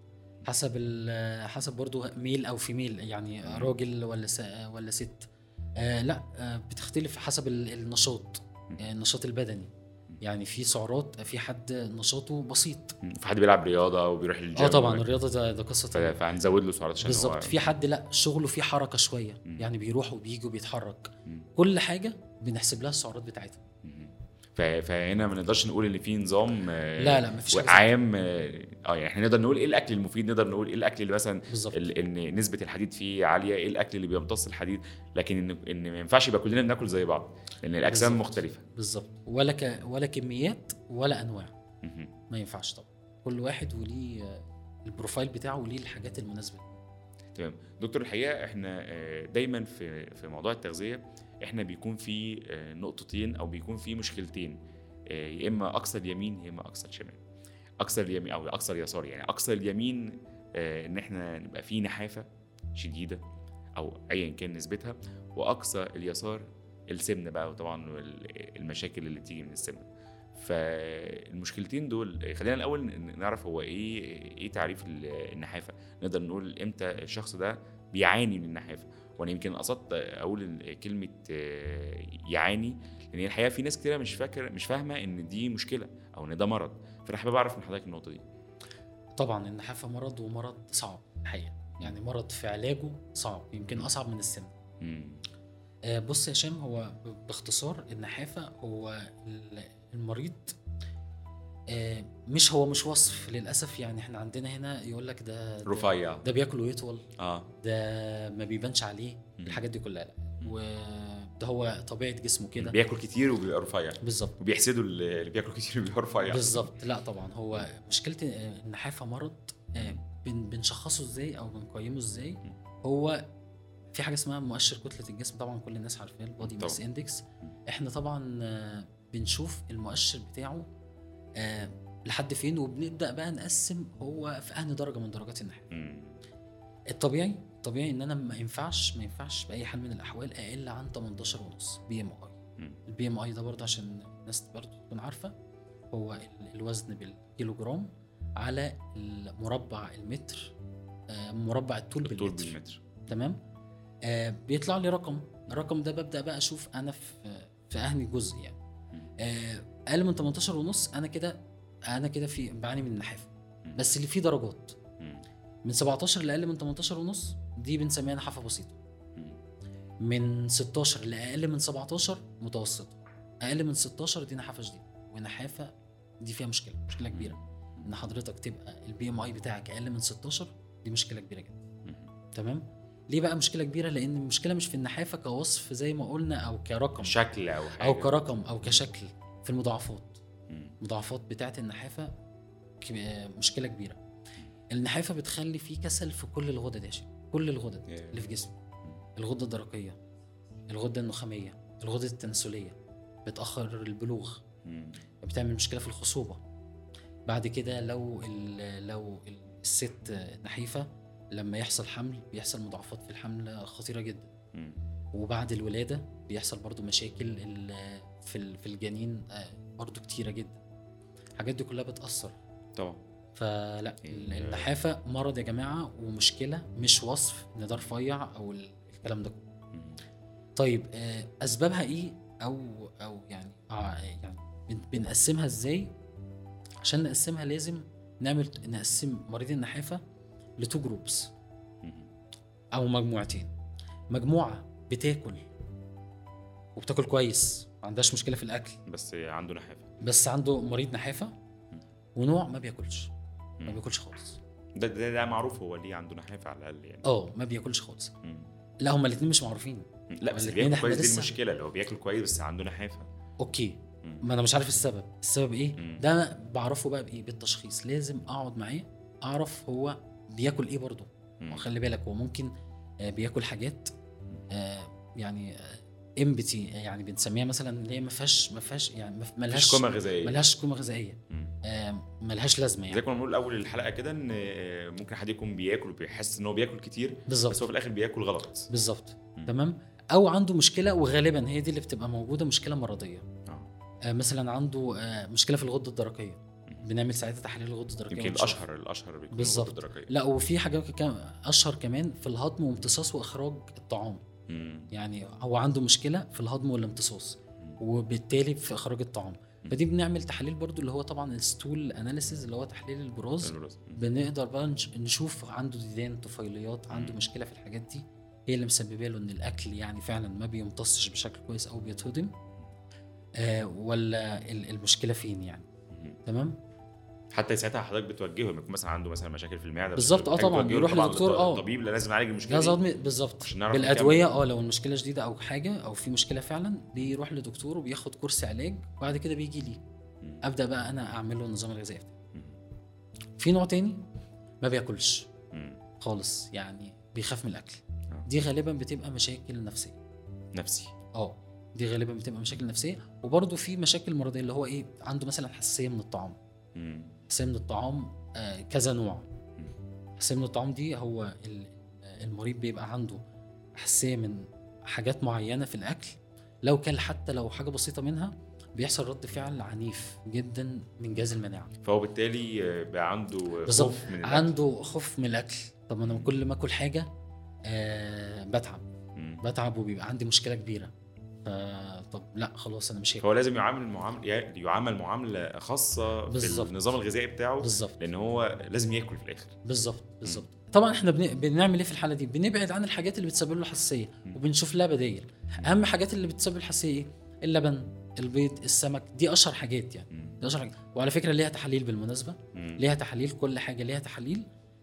حسب ال- حسب برضو ميل أو فيميل يعني راجل ولا ولا ست. آه لا آه بتختلف حسب ال- النشاط آه النشاط البدني. يعني في سعرات في حد نشاطه بسيط. في حد بيلعب رياضة وبيروح الجيم آه طبعا الرياضة ده, ده قصة. فهنزود له سعرات عشان بالظبط. في حد لا شغله فيه حركة شوية. مم. يعني بيروح وبيجي وبيتحرك. مم. كل حاجة بنحسب لها السعرات بتاعتها. مم. فهنا ما نقدرش نقول إن في نظام آه، لا، لا، مفيش عام آه آه، يعني إحنا نقدر نقول إيه الأكل المفيد؟ نقدر نقول إيه الأكل اللي مثلا إن نسبة الحديد فيه عالية إيه الأكل اللي بيمتص الحديد؟ لكن ان إن ما ينفعش يبقى كلنا بناكل زي بعض لأن الأجسام بالظبط. مختلفة. بالظبط. ولا ك... ولا كميات ولا أنواع. مهم. ما ينفعش طبعا. كل واحد وليه آه، البروفايل بتاعه وليه الحاجات المناسبة. تمام. دكتور الحقيقة إحنا دايما في في موضوع التغذية إحنا بيكون في آه، نقطتين أو بيكون في مشكلتين آه، يا اما اقصى اليمين يا اما اقصى الشمال. اقصى اليمين أو اقصى اليسار يعني. اقصى اليمين آه، ان إحنا نبقى في نحافة شديدة أو ايا كان نسبتها واقصى اليسار السمنة بقى وطبعا المشاكل اللي بتيجي من السمنة. فالمشكلتين دول خلينا الأول نعرف هو إيه إيه تعريف ال- النحافة. نقدر نقول إمتى الشخص ده بيعاني من النحافة. وأنا يمكن قصدت أقول كلمة آه، يعاني لأن الحقيقة في ناس كتيرة مش فاكر مش فاهمة إن دي مشكلة أو إن ده مرض. فأنا حابب أعرف من حضرتك النقطة دي. طبعا النحافه مرض ومرض صعب الحقيقة. يعني مرض في علاجه صعب يمكن أصعب من السن. آه، بص يا هشام هو باختصار النحافه هو ال- المريض مش هو مش وصف للأسف يعني إحنا عندنا هنا يقول لك ده ده- رفيع. ده بياكل ويطول. آه. ده ما بيبانش عليه. الحاجات دي كلها. لا. وده هو طبيعة جسمه كده. بياكل كتير وبيبقى رفيع. بالظبط. وبيحسدوا اللي بياكل كتير وبيبقى رفيع. بالظبط. لا طبعا. هو مشكلة آه، النحافة مرض آه، بن- بنشخصه إزاي أو بنقيمه إزاي؟ هو في حاجة اسمها مؤشر كتلة الجسم. طبعا كل الناس عارفاه ال body. mass index. إحنا طبعا آه، بنشوف المؤشر بتاعه آه، لحد فين وبنبدأ بقى نقسم هو في انهي درجة من درجات مم. الطبيعي الطبيعي إن أنا ما ينفعش ما ينفعش بأي حال من الأحوال أقل عن 18 ونص BMI. ال BMI ده برضه عشان الناس برضه تكون عارفة هو ال- الوزن بالكيلو جرام على المربع المتر آه، مربع الطول الطول بالمتر. بالمتر. تمام؟ آه بيطلع لي رقم. الرقم ده ببدأ بقى أشوف أنا في في انهي جزء يعني. آه أقل من 18 ونص أنا كده أنا كده في بعاني من النحافة. بس اللي فيه درجات. من 17 لأقل من 18 ونص دي بنسميها نحافة بسيطة. من 16 لأقل من 17 متوسطة. أقل من 16 دي نحافة شديدة. ونحافة دي فيها مشكلة مشكلة كبيرة. إن حضرتك تبقى ال BMI بتاعك أقل من 16 دي مشكلة كبيرة جدا. تمام؟ ليه بقى مشكلة كبيرة؟ لأن المشكلة مش في النحافة كوصف زي ما قلنا أو كرقم. شكل أو حاجة. أو كرقم أو كشكل. في المضاعفات. المضاعفات بتاعه النحافة مشكلة كبيرة. النحافة بتخلي فيه كسل في كل الغدد يا شيخ. كل الغدد. اللي في جسمك. الغدة الدرقية الغدة النخامية الغدة التناسلية. بتأخر البلوغ. بتعمل مشكلة في الخصوبة. بعد كده لو ال- لو الست نحيفة لما يحصل حمل بيحصل مضاعفات في الحمل خطيرة جدا. وبعد الولادة بيحصل برضو مشاكل في في الجنين آه، برضو كتيرة جدا. الحاجات دي كلها بتأثر. طبعا. فلا ال- النحافة مرض يا جماعة ومشكلة مش وصف ان ده رفيع أو ال- الكلام ده كله. طيب آه، أسبابها إيه؟ أو أو يعني آه يعني بن- بنقسمها إزاي؟ عشان نقسمها لازم نعمل نقسم مريض النحافة ل two groups. أو مجموعتين. مجموعة بتاكل وبتاكل كويس ما عندهاش مشكلة في الأكل. بس عنده نحافة. بس عنده مريض نحافة ونوع ما بياكلش. ما. بياكلش خالص. ده, ده ده معروف هو ليه عنده نحافة على الأقل يعني. آه ما بياكلش خالص. مم. لا هما الاثنين مش معروفين. لا بس والاتنين بياكل كويس دي المشكلة اللي هو بياكل كويس بس عنده نحافة. okay. مم. ما أنا مش عارف السبب. السبب إيه؟ مم. ده أنا بعرفه بقى بإيه؟ بالتشخيص. لازم أقعد معاه أعرف هو بياكل إيه برضه. وخلي بالك هو ممكن آه، بياكل حاجات يعني امبتي يعني بنسميها مثلا اللي هي ما فيهاش ما فيهاش يعني ما- ملهاش قيمه غذائية. ملهاش قيمه غذائية. مم. آه، ملهاش لازمة زي يعني كنا بنقول أول الحلقة كده إن ممكن حد يكون بياكل وبيحس إن هو بياكل كتير بس هو بالظبط في الآخر بياكل غلط. بالظبط. تمام؟ أو عنده مشكلة وغالبا هي دي اللي بتبقى موجودة مشكلة مرضية. آه. آه، مثلا عنده آه، مشكلة في الغدة الدرقية. بنعمل ساعتها تحاليل الغدة الدرقية يمكن. الأشهر الأشهر بالظبط. لا وفي حاجة أشهر كمان في الهضم وامتصاص وإخراج الطعام. مم. يعني هو عنده مشكلة في الهضم والامتصاص وبالتالي في إخراج الطعام. فدي بنعمل تحاليل برضو اللي هو طبعا ال stool analysis اللي هو تحليل البراز. بنقدر بقى نش- نشوف عنده ديدان طفيليات عنده. مشكلة في الحاجات دي. هي اللي مسببة له إن الأكل يعني فعلا ما بيمتصش بشكل كويس أو بيتهضم. آه ولا ال- المشكلة فين يعني. تمام؟ حتى ساعتها حضرتك بتوجهه يكون مثلا عنده مثلا مشاكل في المعدة بالظبط، بتحتاج طبعاً، يروح طبعاً لدكتور، آه. للطبيب اللي لازم يعالج المشكلة دي بالظبط بالأدوية. آه لو المشكلة شديده أو حاجة أو في مشكلة فعلا بيروح لدكتور وبياخد كورس علاج وبعد كده بيجي لي. أبدأ بقى أنا اعمل له النظام الغذائي بتاعي. في نوع تاني ما بياكلش. خالص يعني بيخاف من الأكل آه. دي غالبا بتبقى مشاكل نفسية نفسي آه دي غالبا بتبقى مشاكل نفسية وبرده في مشاكل مرضية اللي هو إيه عنده مثلا حساسية من الطعام. حساسيه من الطعام آه كذا نوع. حساسيه من الطعام دي هو ال- المريض بيبقى عنده حساسية من حاجات معينة في الأكل. لو كل حتى لو حاجة بسيطة منها بيحصل رد فعل عنيف جدا من جهاز المناعة. فهو بالتالي بقى عنده خوف من الأكل. عنده خوف من الأكل. طب أنا كل ما آكل حاجة آه بتعب. بتعب وبيبقى عندي مشكلة كبيرة. ف طب لا خلاص أنا مش هاكل فهو لازم يعامل معامله يعامل معاملة خاصة بالظبط. في النظام الغذائي بتاعه بالظبط. لأن هو لازم ياكل في الآخر. بالظبط بالظبط. طبعا إحنا بن... بنعمل إيه في الحالة دي؟ بنبعد عن الحاجات اللي بتسبب له حساسية. وبنشوف لها بدايل أهم حاجات اللي بتسبب الحساسية إيه؟ اللبن البيض السمك دي أشهر حاجات يعني. دي أشهر حاجات وعلى فكرة ليها تحاليل بالمناسبة. ليها تحاليل كل حاجة ليها تحاليل.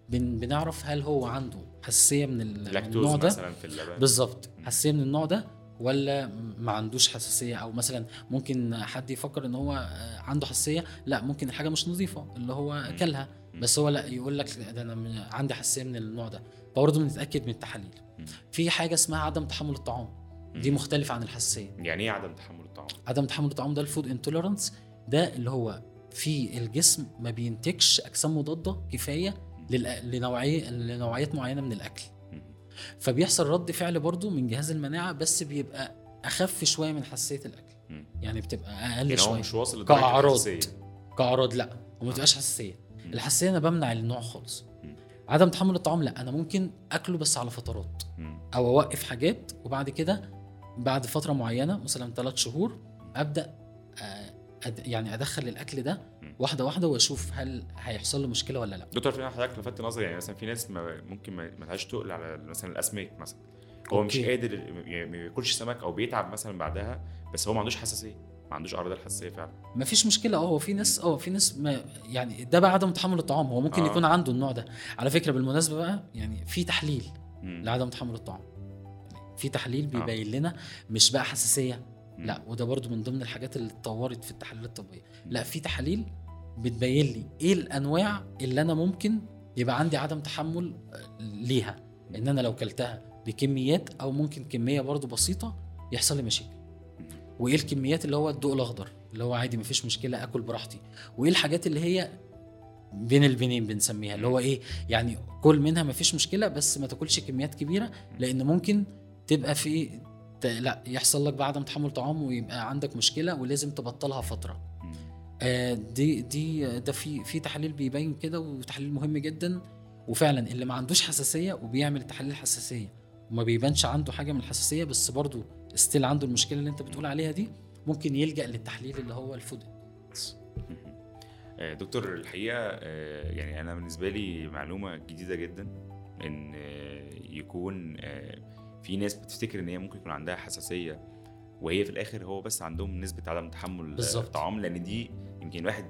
بن... بنعرف هل هو عنده حساسية من, ال... من النوع ده؟ مثلا في اللبن. بالظبط. حساسية من النوع ده؟ ولا ما عندوش حساسية أو مثلا ممكن حد يفكر إن هو آه، عنده حساسية لا ممكن الحاجة مش نظيفة اللي هو. أكلها. بس هو لا يقول لك ده أنا عندي حساسية من النوع ده فبرضه بنتأكد من التحاليل. في حاجة اسمها عدم تحمل الطعام دي. مختلفة عن الحساسية يعني إيه عدم تحمل الطعام؟ عدم تحمل الطعام ده الفود انتوليرانس ده اللي هو في الجسم ما بينتجش أجسام مضادة كفاية لنوعية لنوعيات معينة من الأكل. فبيحصل رد فعل برضو من جهاز المناعة بس بيبقى أخف شوية من حساسية الأكل. يعني بتبقى أقل يعني شوية مش واصل لدرجة كأعراض. الحساسية. كأعراض لأ وما تبقاش حساسية. الحساسية أنا بمنع النوع خالص. عدم تحمل الطعام لأ أنا ممكن أكله بس على فترات. أو أوقف حاجات وبعد كده بعد فترة معينة مثلا ثلاث شهور أبدأ آه، أد يعني أدخل الأكل ده. واحدة واحدة وأشوف هل هيحصل له مشكلة ولا لأ دكتور في حضرتك لفت نظري يعني مثلا في ناس ما ممكن ما لهاش تقل على مثلا الأسماك مثلا هو مش أوكي. قادر يعني ما بياكلش سمك أو بيتعب مثلا بعدها بس هو ما عندوش حساسية ما عندوش أعراض الحساسية فعلا ما فيش مشكلة آه هو في ناس آه في ناس ما يعني ده بقى عدم تحمل الطعام هو ممكن آه. آه. يكون عنده النوع ده على فكرة بالمناسبة بقى يعني في تحليل مم. لعدم تحمل الطعام في تحليل آه. بيبين لنا مش بقى حساسية. لا وده برضو من ضمن الحاجات اللي اتطورت في التحاليل الطبية. لا في تحاليل بتبين لي إيه الانواع اللي أنا ممكن يبقى عندي عدم تحمل آه، ليها. ان أنا لو كلتها بكميات أو ممكن كمية برضو بسيطة يحصل لي مشاكل. وايه الكميات اللي هو الضوء الاخضر؟ اللي هو عادي مفيش مشكلة اكل براحتي. وايه الحاجات اللي هي بين البنين بنسميها؟ اللي هو إيه يعني كل منها مفيش مشكلة بس ما تاكلش كميات كبيرة لأن ممكن تبقى في لا يحصل لك بقى عدم تحمل طعام ويبقى عندك مشكلة ولازم تبطلها فترة. آه، دي دي ده في في تحاليل بيبين كده وتحليل مهم جدا. وفعلا اللي ما عندوش حساسية وبيعمل تحاليل حساسية. وما بيبانش عنده حاجة من الحساسية بس برضه still عنده المشكلة اللي انت بتقول عليها دي ممكن يلجأ للتحليل اللي هو ال food آه، دكتور الحقيقة آه، يعني أنا بالنسبة لي معلومة جديدة جدا إن يكون في ناس بتفتكر إن هي ممكن يكون عندها حساسية وهي في الآخر هو بس عندهم نسبة عدم تحمل بالظبط. الطعام لأن دي يمكن الواحد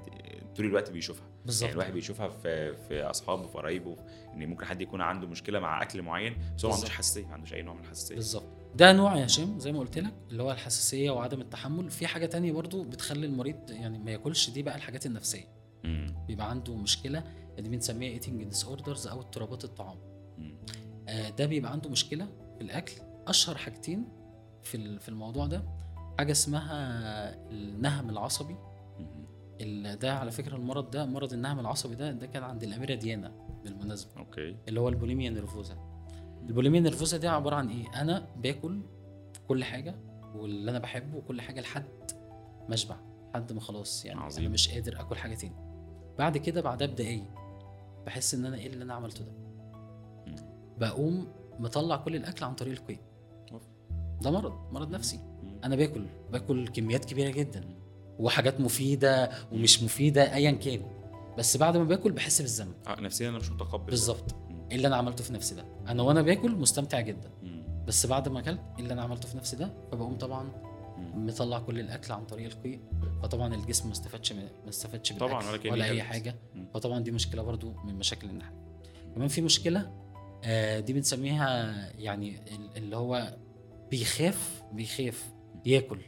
طول الوقت بيشوفها بالظبط يعني الواحد بيشوفها في في أصحابه في قرايبه إن ممكن حد يكون عنده مشكلة مع أكل معين بس هو ما عندوش. حساسية ما عندوش أي نوع من الحساسية بالظبط ده نوع يا هشام زي ما قلت لك اللي هو الحساسية وعدم التحمل في حاجة تانية برضو بتخلي المريض يعني ما ياكلش دي بقى الحاجات النفسية مم. بيبقى عنده مشكلة دي بنسميها eating disorders أو اضطرابات الطعام مم. آه، ده بيبقى عنده مشكلة الأكل. أشهر حاجتين في في الموضوع ده حاجة اسمها النهم العصبي. ده على فكرة المرض ده مرض النهم العصبي ده ده كان عند الأميرة ديانا بالمناسبة. okay. اللي هو ال bulimia nervosa. ال bulimia nervosa دي عبارة عن إيه؟ أنا باكل كل حاجة واللي أنا بحبه وكل حاجة لحد ما أشبع لحد ما خلاص يعني عظيم. أنا مش قادر آكل حاجة تاني. بعد كده بعدها بدقايق بحس إن أنا إيه اللي أنا عملته ده. بقوم مطلع كل الأكل عن طريق أوف. ده مرض مرض نفسي. أنا باكل باكل كميات كبيرة جدا وحاجات مفيدة ومش مفيدة ايا كان بس بعد ما باكل بحس بالذنب آه نفسيا أنا مش متقبل. بالظبط. إيه اللي أنا عملته في نفسي ده أنا وأنا باكل مستمتع جدا. بس بعد ما أكلت إيه اللي أنا عملته في نفسي ده فبقوم طبعا. مطلع كل الأكل عن طريق القيء فطبعا الجسم ما استفادش ما استفادش طبعاً، ولا ولا أي. حاجة. فطبعا دي مشكلة برضو من مشاكل النحل كمان في مشكلة آه، دي بنسميها يعني ال- اللي هو بيخاف بيخاف ياكل.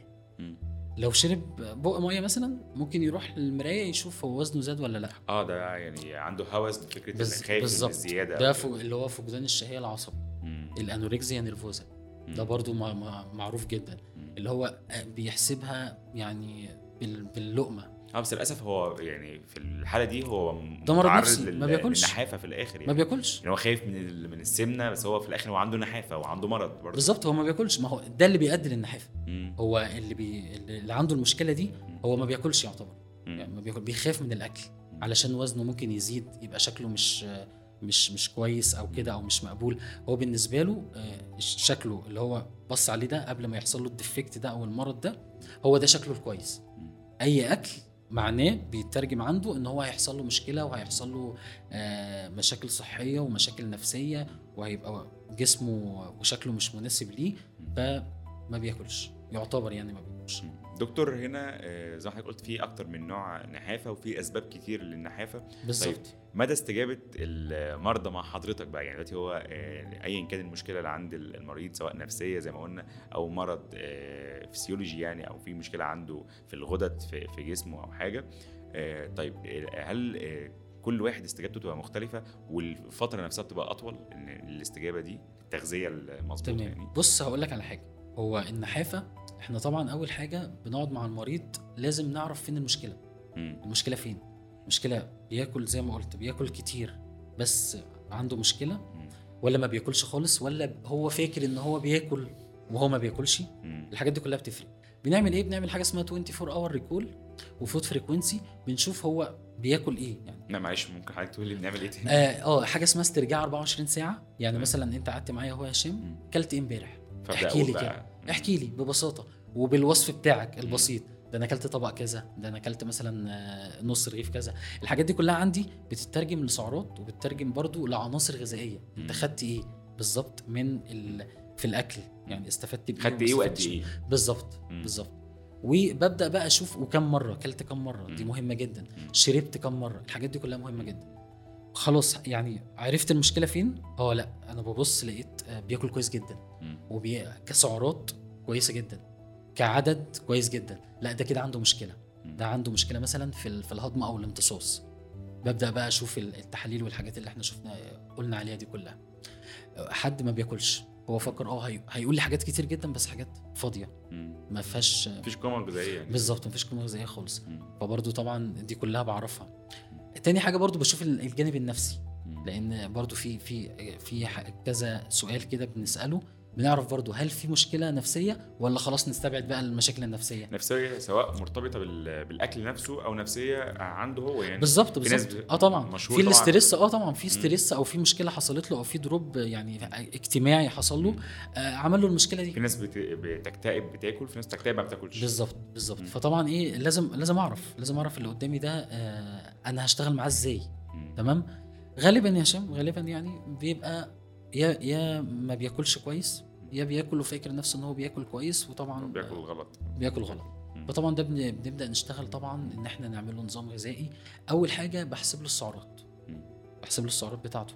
لو شرب بق مية مثلا ممكن يروح للمراية يشوف هو وزنه زاد ولا لأ آه ده يعني عنده هوس بفكرة بز- خايف من بالظبط. الزيادة ده فوق اللي هو فقدان الشهية العصبي. ال anorexia nervosa ده. برضو ما- ما- معروف جدا. اللي هو بيحسبها يعني بال- باللقمة آه بس للأسف هو يعني في الحالة دي هو ده مرض متعرض نفسي، ما بياكلش. للنحافة في الآخر ما يعني. بياكلش. يعني هو خايف من من السمنة بس هو في الآخر هو عنده نحافة وعنده مرض برضه. بالظبط هو ما بياكلش. ما هو ده اللي بيؤدي للنحافة. هو اللي بي اللي عنده المشكلة دي هو ما بياكلش يعتبر. يعني ما بياكل بيخاف من الأكل علشان وزنه ممكن يزيد يبقى شكله مش مش مش كويس أو كده أو مش مقبول. هو بالنسبة له آه، شكله اللي هو بص عليه ده قبل ما يحصل له الديفكت ده أو المرض ده هو ده شكله الكويس. أي أكل معناه بيترجم عنده إن هو هيحصل له مشكلة وهيحصل له آه، مشاكل صحية ومشاكل نفسية وهيبقى جسمه وشكله مش مناسب ليه فما بياكلش يعتبر يعني ما بياكلش. دكتور هنا آه، زي ما حضرتك قلت في أكتر من نوع نحافة وفي أسباب كتير للنحافة. بالظبط. مدى استجابة المرضى مع حضرتك بقى؟ يعني دلوقتي هو آه، ايا كان المشكلة اللي عند المريض سواء نفسية زي ما قلنا أو مرض آه، فسيولوجي يعني أو في مشكلة عنده في الغدد في جسمه أو حاجة. طيب هل كل واحد استجابته تبقى مختلفة والفترة نفسها بتبقى أطول إن الاستجابة دي التغذيه المظبوطه يعني؟ بص هقول لك على حاجة. هو النحافة إحنا طبعا أول حاجة بنقعد مع المريض لازم نعرف فين المشكلة مم. المشكلة فين المشكلة بياكل زي ما قلت بياكل كتير بس عنده مشكلة. ولا ما بياكلش خالص ولا هو فاكر إن هو بياكل وهو ما بياكلش. الحاجات دي كلها بتفرق بنعمل إيه بنعمل حاجة اسمها 24 hour recall و food frequency بنشوف هو بياكل إيه يعني لا معلش ممكن حضرتك تقول لي بنعمل إيه تاني آه آه، حاجة اسمها استرجاع 24 ساعة يعني. مثلا أنت قعدت معايا أهو يا هشام. كلت إيه إمبارح احكي لي كده. احكي لي ببساطة وبالوصف بتاعك البسيط. ده أنا أكلت طبق كذا ده أنا أكلت مثلا آه، نص رغيف كذا. الحاجات دي كلها عندي بتترجم لسعرات وبتترجم برضو لعناصر غذائية. أنت. خدت إيه بالظبط من ال... في الأكل؟ يعني استفدت بإيه خدت إيه وقد استفدتش؟ إيه؟ بالظبط. بالظبط. وببدأ بقى أشوف وكم مرة أكلت كم مرة؟ دي. مهمة جدا. شربت كم مرة؟ الحاجات دي كلها مهمة جدا. خلاص يعني عرفت المشكلة فين؟ آه لا أنا ببص لقيت آه، بياكل كويس جدا. وبي... كسعرات كويسة جدا كعدد كويس جدا. لا ده كده عنده مشكلة. ده عنده مشكلة مثلا في في الهضم أو الامتصاص. ببدأ بقى أشوف ال- التحاليل والحاجات اللي إحنا شفنا قلنا عليها دي كلها. حد ما بياكلش. هو فكر آه هي... هيقول لي حاجات كتير جدا بس حاجات فاضية. ما فيهاش مفيش قيمه غذائيه يعني. بالظبط مفيش قيمه غذائيه خالص. مم. فبرضو طبعا دي كلها بعرفها. تاني حاجة برضو بشوف ال- الجانب النفسي. لأن برضو في في في كذا سؤال كده بنسأله بنعرف برضو هل في مشكلة نفسية ولا خلاص نستبعد بقى المشاكل النفسية؟ نفسية سواء مرتبطة بال... بالأكل نفسه أو نفسية عنده هو يعني. بالظبط بالظبط. آه طبعا. في طبعاً. ال stress آه طبعا. في stress أو في مشكلة حصلت له أو في drop يعني اجتماعي حصل له. آه عمل له المشكلة دي. في ناس بت... بتكتئب بتاكل في ناس بتكتئب ما بتاكلش. بالظبط بالظبط. فطبعا إيه لازم لازم أعرف لازم أعرف اللي قدامي ده آه أنا هشتغل معاه إزاي. تمام؟ غالبا يا هشام غالبا يعني بيبقى يا يا ما بياكلش كويس يا بياكل وفاكر نفسه إن هو بياكل كويس وطبعا بياكل غلط بياكل غلط. فطبعا ده بن- بنبدأ نشتغل طبعا إن إحنا نعمل له نظام غذائي أول حاجة بحسب له السعرات. بحسب له السعرات بتاعته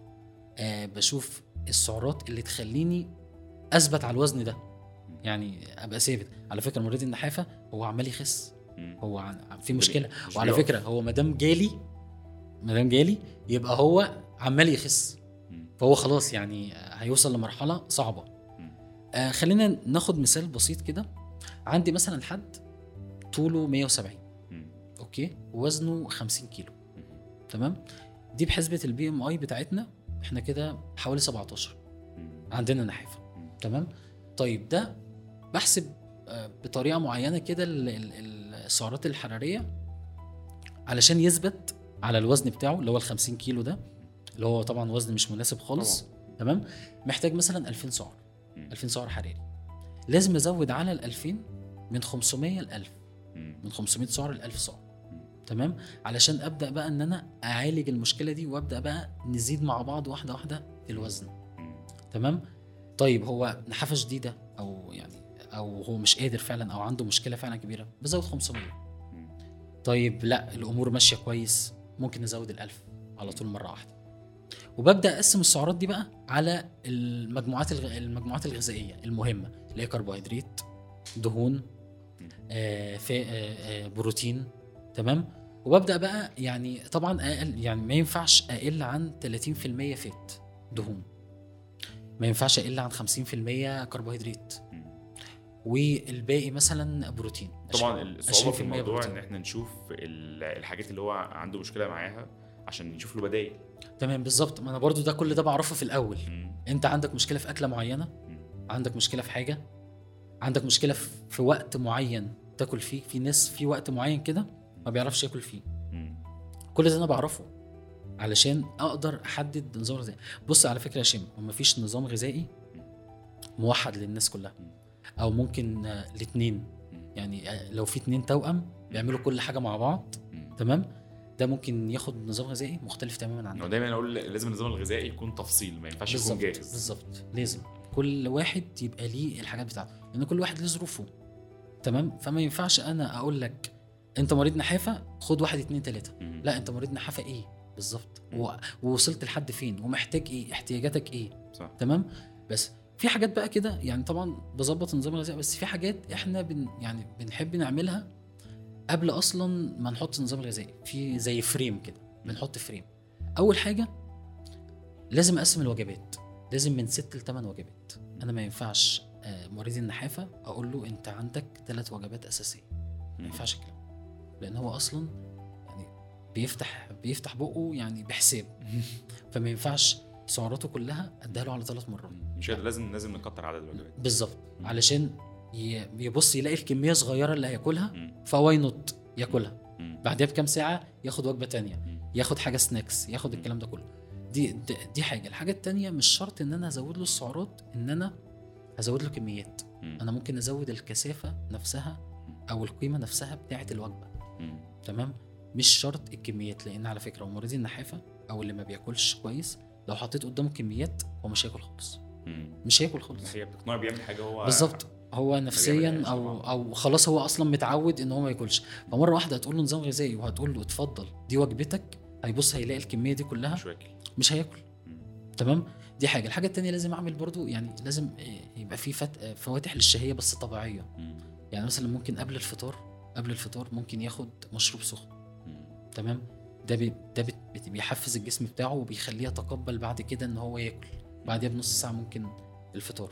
آه بشوف السعرات اللي تخليني أثبت على الوزن ده يعني أبقى ثابت على فكرة مريض النحافة هو عمال يخس. هو في مشكلة مش وعلى. فكرة هو ما دام جالي ما دام جالي يبقى هو عمال يخس. فهو خلاص يعني هيوصل لمرحلة صعبة. آه خلينا ناخد مثال بسيط كده عندي مثلا حد طوله 170 مم. أوكي وزنه 50 كيلو. تمام دي بحسبة ال BMI بتاعتنا إحنا كده حوالي 17 مم. عندنا نحافه. تمام طيب ده بحسب آه، بطريقة معينة كده ال- ال- ال- السعرات الحرارية علشان يثبت على الوزن بتاعه اللي هو ال 50 كيلو ده اللي هو طبعا وزن مش مناسب خالص. تمام؟ محتاج مثلا 2000 سعر. مم. 2000 سعر حراري. لازم أزود على ال 2000 من 500 ل 1000 مم. من 500 سعر ل 1000 سعر. تمام؟ علشان أبدأ بقى إن أنا أعالج المشكلة دي وأبدأ بقى نزيد مع بعض واحدة واحدة الوزن. تمام؟ طيب هو نحافه شديده أو يعني أو هو مش قادر فعلا أو عنده مشكلة فعلا كبيرة بزود 500 مم. طيب لأ الأمور ماشية كويس ممكن نزود الألف على طول مرة واحدة. وببدأ أقسم السعرات دي بقى على المجموعات الغ... المجموعات الغذائية المهمة اللي هي كربوهيدرات دهون آه في آه آه بروتين تمام وببدأ بقى يعني طبعا أقل يعني ما ينفعش أقل عن 30% فات دهون ما ينفعش أقل عن 50% كربوهيدرات. والباقي مثلا بروتين طبعا الصعوبة في 20% الموضوع بروتين. ان إحنا نشوف ال- الحاجات اللي هو عنده مشكلة معاها عشان نشوف له بدايل تمام بالظبط. ما أنا برضو ده كل ده بعرفه في الأول. مم. أنت عندك مشكلة في أكلة معينة؟ مم. عندك مشكلة في حاجة؟ عندك مشكلة في وقت معين تاكل فيه؟ في ناس في وقت معين كده ما بيعرفش ياكل فيه. مم. كل ده أنا بعرفه علشان أقدر أحدد نظام غذائي. بص على فكرة يا شيم مفيش نظام غذائي موحد للناس كلها. أو ممكن الاثنين يعني لو في اتنين توأم بيعملوا كل حاجة مع بعض. تمام؟ ده ممكن ياخد نظام غذائي مختلف تماما عن هو ده دايما أقول لازم النظام الغذائي يكون تفصيل ما ينفعش يكون جاهز. بالظبط لازم. كل واحد يبقى ليه الحاجات بتاعته لأن كل واحد له ظروفه. تمام؟ فما ينفعش أنا أقول لك أنت مريض نحافة خد واحد اتنين تلاتة. مم. لا أنت مريض نحافة إيه؟ بالظبط. و- ووصلت لحد فين؟ ومحتاج إيه؟ احتياجاتك إيه؟ صح. تمام؟ بس في حاجات بقى كده يعني طبعا بظبط النظام الغذائي بس في حاجات إحنا بن يعني بنحب نعملها قبل أصلا ما نحط النظام الغذائي في زي frame كده بنحط frame. أول حاجة لازم أقسم الوجبات لازم من ست لثمان وجبات. أنا ما ينفعش آه، مريض النحافة أقول له أنت عندك ثلاث وجبات أساسية. ما ينفعش الكلام لأن هو أصلا يعني بيفتح بيفتح بقه يعني بحساب *laughs* فما ينفعش سعراته كلها أديها له على ثلاث مرات. مش لازم لازم نكتر عدد الوجبات. بالظبط. علشان يبص يلاقي الكمية صغيرة اللي هياكلها. ف why not ياكلها. بعدها بكام ساعة ياخد وجبة تانية. ياخد حاجة snacks ياخد. الكلام ده كله دي دي, حاجة الحاجة التانية مش شرط إن أنا أزود له السعرات إن أنا هزود له كميات. أنا ممكن أزود الكثافة نفسها أو القيمة نفسها بتاعة الوجبة. تمام مش شرط الكميات لأن على فكرة مريض النحافة أو اللي ما بياكلش كويس لو حطيت قدامه كميات هو مش هياكل خالص. مش هياكل خالص هي بتقنعه بيعمل حاجة هو بالظبط هو نفسيا أو. أو خلاص هو أصلا متعود إن هو ما ياكلش. فمرة واحدة هتقول له نظام غذائي وهتقول له اتفضل دي وجبتك هيبص هيلاقي الكمية دي كلها مش واكل. مش هياكل. تمام؟ دي حاجة. الحاجة التانية لازم أعمل برضو يعني لازم آه، يبقى في فت... آه، فواتح للشهية بس طبيعية. يعني مثلا ممكن قبل الفطار قبل الفطار ممكن ياخد مشروب سخن. تمام؟ ده بي... ده بيحفز الجسم بتاعه وبيخليه يتقبل بعد كده إن هو ياكل. بعدها بنص ساعة ممكن الفطار.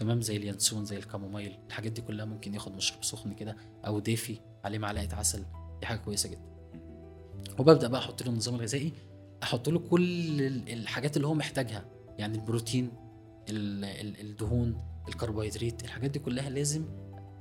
تمام؟ زي اليانسون زي الكامومايل الحاجات دي كلها ممكن ياخد مشروب سخن كده أو دافي عليه معلقة عسل. دي حاجة كويسة جدا. وببدأ بقى أحط له النظام الغذائي أحط له كل ال- الحاجات اللي هو محتاجها. يعني البروتين ال- ال- الدهون الكربوهيدرات الحاجات دي كلها لازم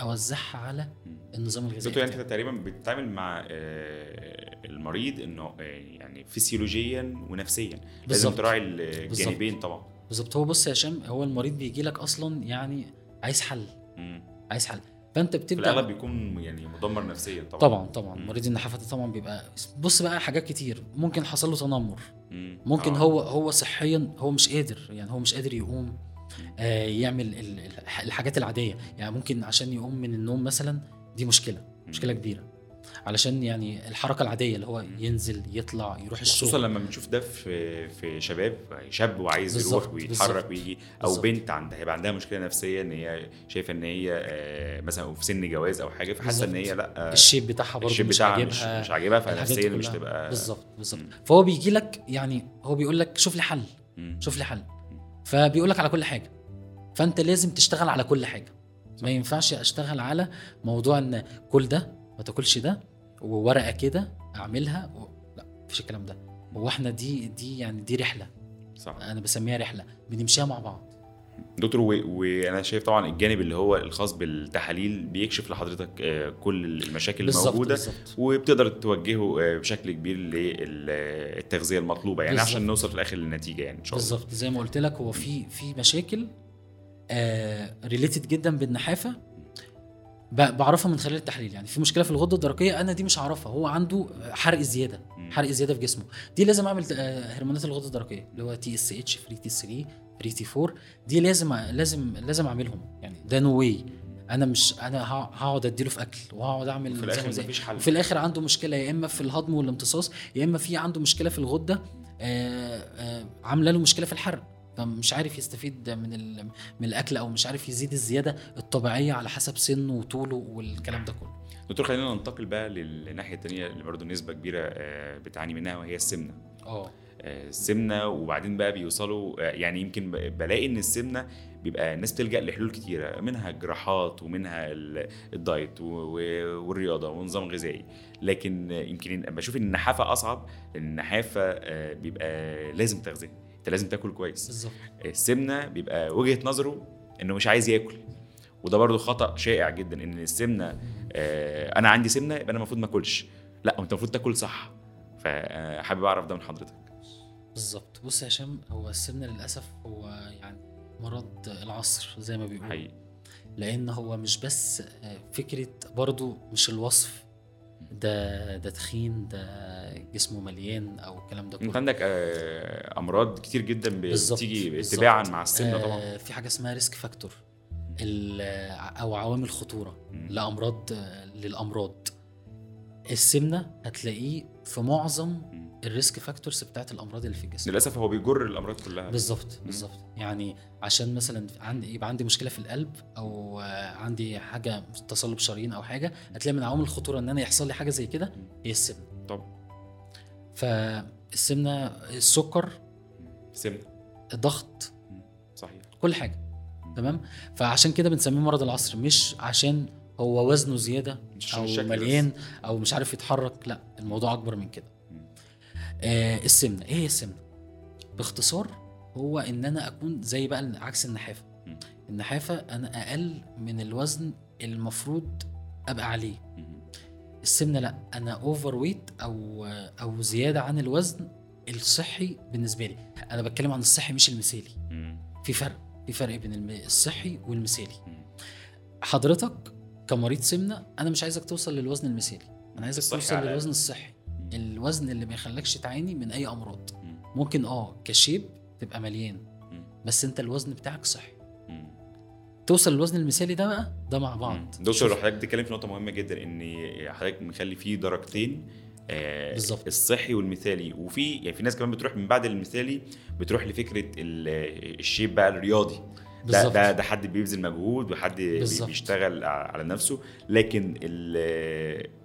أوزعها على. النظام الغذائي يعني. أنت تقريبا بتتعامل مع آه، المريض إنه آه، يعني فسيولوجيا ونفسيا. لازم بالظبط. تراعي الجانبين طبعا. بالظبط. هو بص يا هشام هو المريض بيجي لك أصلا يعني عايز حل. مم. عايز حل. فأنت بتبدأ الأغلب بيكون يعني مدمر نفسيا طبعا. طبعا طبعا. مم. مريض النحافة ده طبعا بيبقى بص بقى حاجات كتير. ممكن حصل له تنمر. مم. ممكن آه. هو هو صحيا هو مش قادر يعني هو مش قادر يقوم آه يعمل ال- ال- الحاجات العادية. يعني ممكن عشان يقوم من النوم مثلا دي مشكلة مشكلة كبيرة. علشان يعني الحركة العادية اللي هو ينزل يطلع يروح خصوصا الشغل لما بنشوف ده في في شباب شاب وعايز يروح ويتحرك. ويجي أو بالظبط. بنت عندها هيبقى عندها مشكلة نفسية إن هي شايفة إن هي آه، مثلا في سن جواز أو حاجة فحاسة إن هي. لأ ال shape بتاعها برضه ال shape مش بتاعها مش, عاجبها مش عاجبها فنفسيا مش. تبقى بالظبط بالظبط. فهو بيجي لك يعني هو بيقول لك شوف لي حل. شوف لي حل فبيقول لك على كل حاجة فأنت لازم تشتغل على كل حاجة ما ينفعش أشتغل على موضوع إن كل ده ما تاكلش ده وورقة كده أعملها و... لا مفيش الكلام ده. هو إحنا دي دي يعني دي رحلة. صح. أنا بسميها رحلة بنمشيها مع بعض. دكتور وأنا شايف طبعا الجانب اللي هو الخاص بالتحاليل بيكشف لحضرتك آه، كل المشاكل بالظبط الموجودة بالظبط. وبتقدر توجهه آه، بشكل كبير للتغذية المطلوبة. يعني بالظبط. عشان نوصل في الآخر للنتيجة يعني إن شاء الله. بالظبط زي ما قلت لك هو في في مشاكل آه related جدا بالنحافة بعرفها من خلال التحليل. يعني في مشكلة في الغدة الدرقية أنا دي مش هعرفها. هو عنده حرق زيادة. حرق زيادة في جسمه. دي لازم أعمل آه، هرمونات الغدة الدرقية اللي هو تي اس اتش فري تي 3 فري تي 4 دي لازم لازم لازم أعملهم. يعني ده no way أنا مش أنا هقعد أديله في أكل وهقعد أعمل في الآخر. مفيش حل. وفي الآخر عنده مشكلة يا إما في الهضم والامتصاص يا إما في عنده مشكلة في الغدة آه، آه، عاملة له مشكلة في الحرق. فمش عارف يستفيد من من الأكل أو مش عارف يزيد الزيادة الطبيعية على حسب سنه وطوله والكلام ده كله. دكتور خلينا ننتقل بقى للناحية الثانية اللي برضه نسبة كبيرة آه، بتعاني منها وهي السمنة. آه. آه، السمنة وبعدين بقى بيوصلوا آه، يعني يمكن بلاقي إن السمنة بيبقى الناس بتلجأ لحلول كتيرة منها الجراحات ومنها ال- الدايت والرياضة ونظام غذائي. لكن يمكن بشوف إن النحافة أصعب لأن النحافة بيبقى لازم تغذية. انت لازم تاكل كويس. بالظبط. السمنه بيبقى وجهة نظره إنه مش عايز ياكل. وده برضو خطأ شائع جدا إن السمنة آه، أنا عندي سمنة يبقى أنا المفروض ما آكلش. لأ أنت المفروض تاكل صح. فحابب أعرف ده من حضرتك. بالظبط. بص يا هشام هو السمنة للأسف هو يعني مرض العصر زي ما بيقولوا. حقيقي. لأن هو مش بس آه، فكرة برضو مش الوصف ده ده تخين ده جسمه مليان أو الكلام ده أنت كله عندك آه، أمراض كتير جدا بتيجي. تباعا مع السمنه طبعا آه في حاجة اسمها risk factor أو عوامل خطورة. لأمراض للأمراض السمنة هتلاقيه في معظم. ال risk factors بتاعت الأمراض اللي في الجسم. للأسف هو بيجر الأمراض كلها. بالظبط بالظبط. يعني عشان مثلا عندي يبقى عندي مشكلة في القلب أو عندي حاجة تصلب شرايين أو حاجة هتلاقي من عوامل الخطورة إن أنا يحصل لي حاجة زي كده هي السمنة. طب. فالسمنة السكر سمنه الضغط صحيح. كل حاجة. تمام؟ فعشان كده بنسميه مرض العصر مش عشان هو وزنه زيادة أو. مليان أو مش عارف يتحرك لا الموضوع أكبر من كده. السمنة إيه هي السمنة باختصار هو إن أنا أكون زي بقى عكس النحافة. النحافة أنا أقل من الوزن المفروض أبقى عليه. السمنة لأ أنا overweight أو أو زيادة عن الوزن الصحي بالنسبة لي أنا بتكلم عن الصحي مش المثالي. في فرق في فرق بين الصحي والمثالي. حضرتك كمريض سمنة أنا مش عايزك توصل للوزن المثالي أنا عايزك توصل. للوزن الصحي. الوزن اللي ما يخلكش تعاني من أي أمراض مم. ممكن آه كشيب تبقى مليان. بس أنت الوزن بتاعك صحي. توصل للوزن المثالي ده بقى ده مع بعض. دكتور حضرتك بتتكلم في نقطة مهمة جدا إن حضرتك مخلي فيه درجتين آه، بالظبط. الصحي والمثالي وفي يعني في ناس كمان بتروح من بعد المثالي بتروح لفكرة ال- الشيب بقى الرياضي ده. ده ده حد بيبذل مجهود وحد بالظبط. بيشتغل على نفسه لكن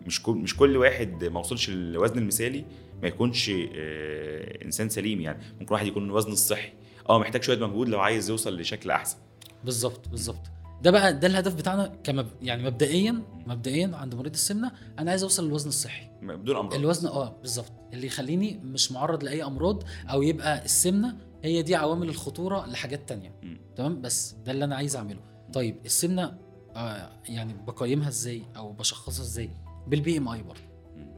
مش كل مش كل واحد ما وصلش للوزن المثالي ما يكونش آه، إنسان سليم يعني. ممكن واحد يكون الوزن الصحي آه محتاج شوية مجهود لو عايز يوصل لشكل أحسن. بالظبط بالظبط. ده بقى ده الهدف بتاعنا كمب... يعني مبدئيا مبدئيا عند مريض السمنة أنا عايز أوصل للوزن الصحي. بدون أمراض. الوزن آه بالظبط. اللي يخليني مش معرض لأي أمراض أو يبقى السمنة هي دي عوامل الخطورة لحاجات تانية. تمام؟ بس ده اللي أنا عايز أعمله. طيب السمنة آه يعني بقيمها إزاي؟ أو بشخصها إزاي؟ بال BMI برضه.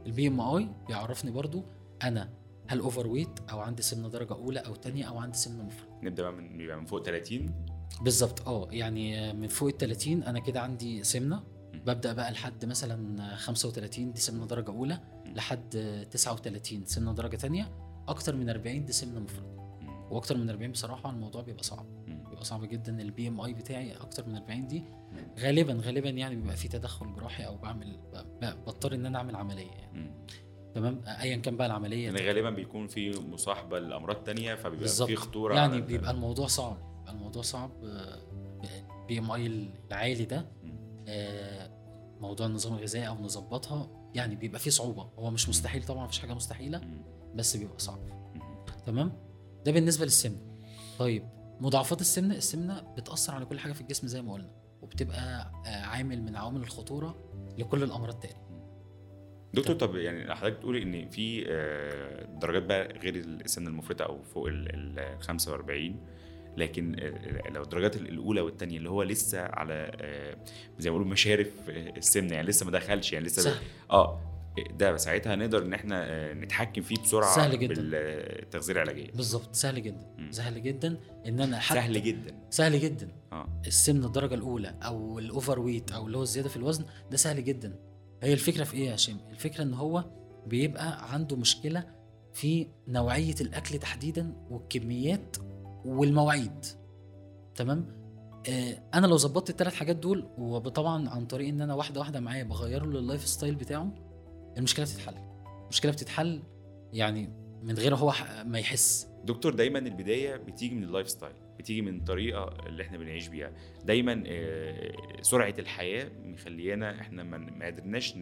ال BMI بيعرفني برضه أنا هل overweight أو عندي سمنة درجة أولى أو تانية أو عندي سمنة مفرطه نبدأ بقى من بيبقى من فوق 30 بالظبط. آه يعني من فوق ال 30 أنا كده عندي سمنة. ببدأ بقى لحد مثلا 35 دي سمنة درجة أولى لحد 39 سمنة درجة تانية. أكتر من 40 دي سمنة مفرطه مم. وأكتر من 40 بصراحة الموضوع بيبقى صعب. بيبقى صعب جدا ال BMI بتاعي أكتر من 40 دي غالبا غالبا يعني بيبقى في تدخل جراحي أو بعمل بضطر إن أنا أعمل عملية يعني. تمام ايا كان بقى العملية يعني. غالبا بيكون في مصاحبة لأمراض تانية فبيبقى. في خطورة يعني بيبقى الموضوع صعب بيبقى الموضوع صعب ال BMI العالي ده. آه، موضوع النظام الغذائي أو نظبطها يعني بيبقى فيه صعوبة هو مش مستحيل طبعا مفيش حاجة مستحيلة. بس بيبقى صعب. تمام ده بالنسبة للسمنه طيب مضاعفات السمنه السمنة بتأثر على كل حاجة في الجسم زي ما قلنا وبتبقى آه، عامل من عوامل الخطورة لكل الأمراض تقريبا دكتور طب يعني حضرتك بتقولي إن في آه، درجات بقى غير السن المفرطة أو فوق ال ال 45 لكن آه، لو الدرجات الأولى والثانيه اللي هو لسه على زي ما بيقولوا مشارف السمنه يعني لسه ما دخلش يعني لسه سهل. آه ده ساعتها نقدر إن إحنا آه، نتحكم فيه بسرعة سهل جداً. بالتغذيه العلاجية. بالظبط سهل جدا. مم. سهل جدا إن أنا حتى سهل جدا. سهل جدا. آه. السمنة الدرجة الأولى أو الأوفر ويت أو اللي هو الزيادة في الوزن ده سهل جدا. هي الفكرة في إيه يا هشام الفكرة إن هو بيبقى عنده مشكلة في نوعية الأكل تحديدا والكميات والمواعيد. تمام؟ آه أنا لو ظبطت الثلاث حاجات دول وطبعا عن طريق إن أنا واحدة واحدة معايا بغير له ال lifestyle بتاعه المشكلة بتتحل. المشكلة بتتحل يعني من غير هو ما يحس. دكتور دايما البداية بتيجي من ال lifestyle بتيجي من الطريقة اللي إحنا بنعيش بيها. دايما آه، سرعة الحياة مخليانا إحنا ما قدرناش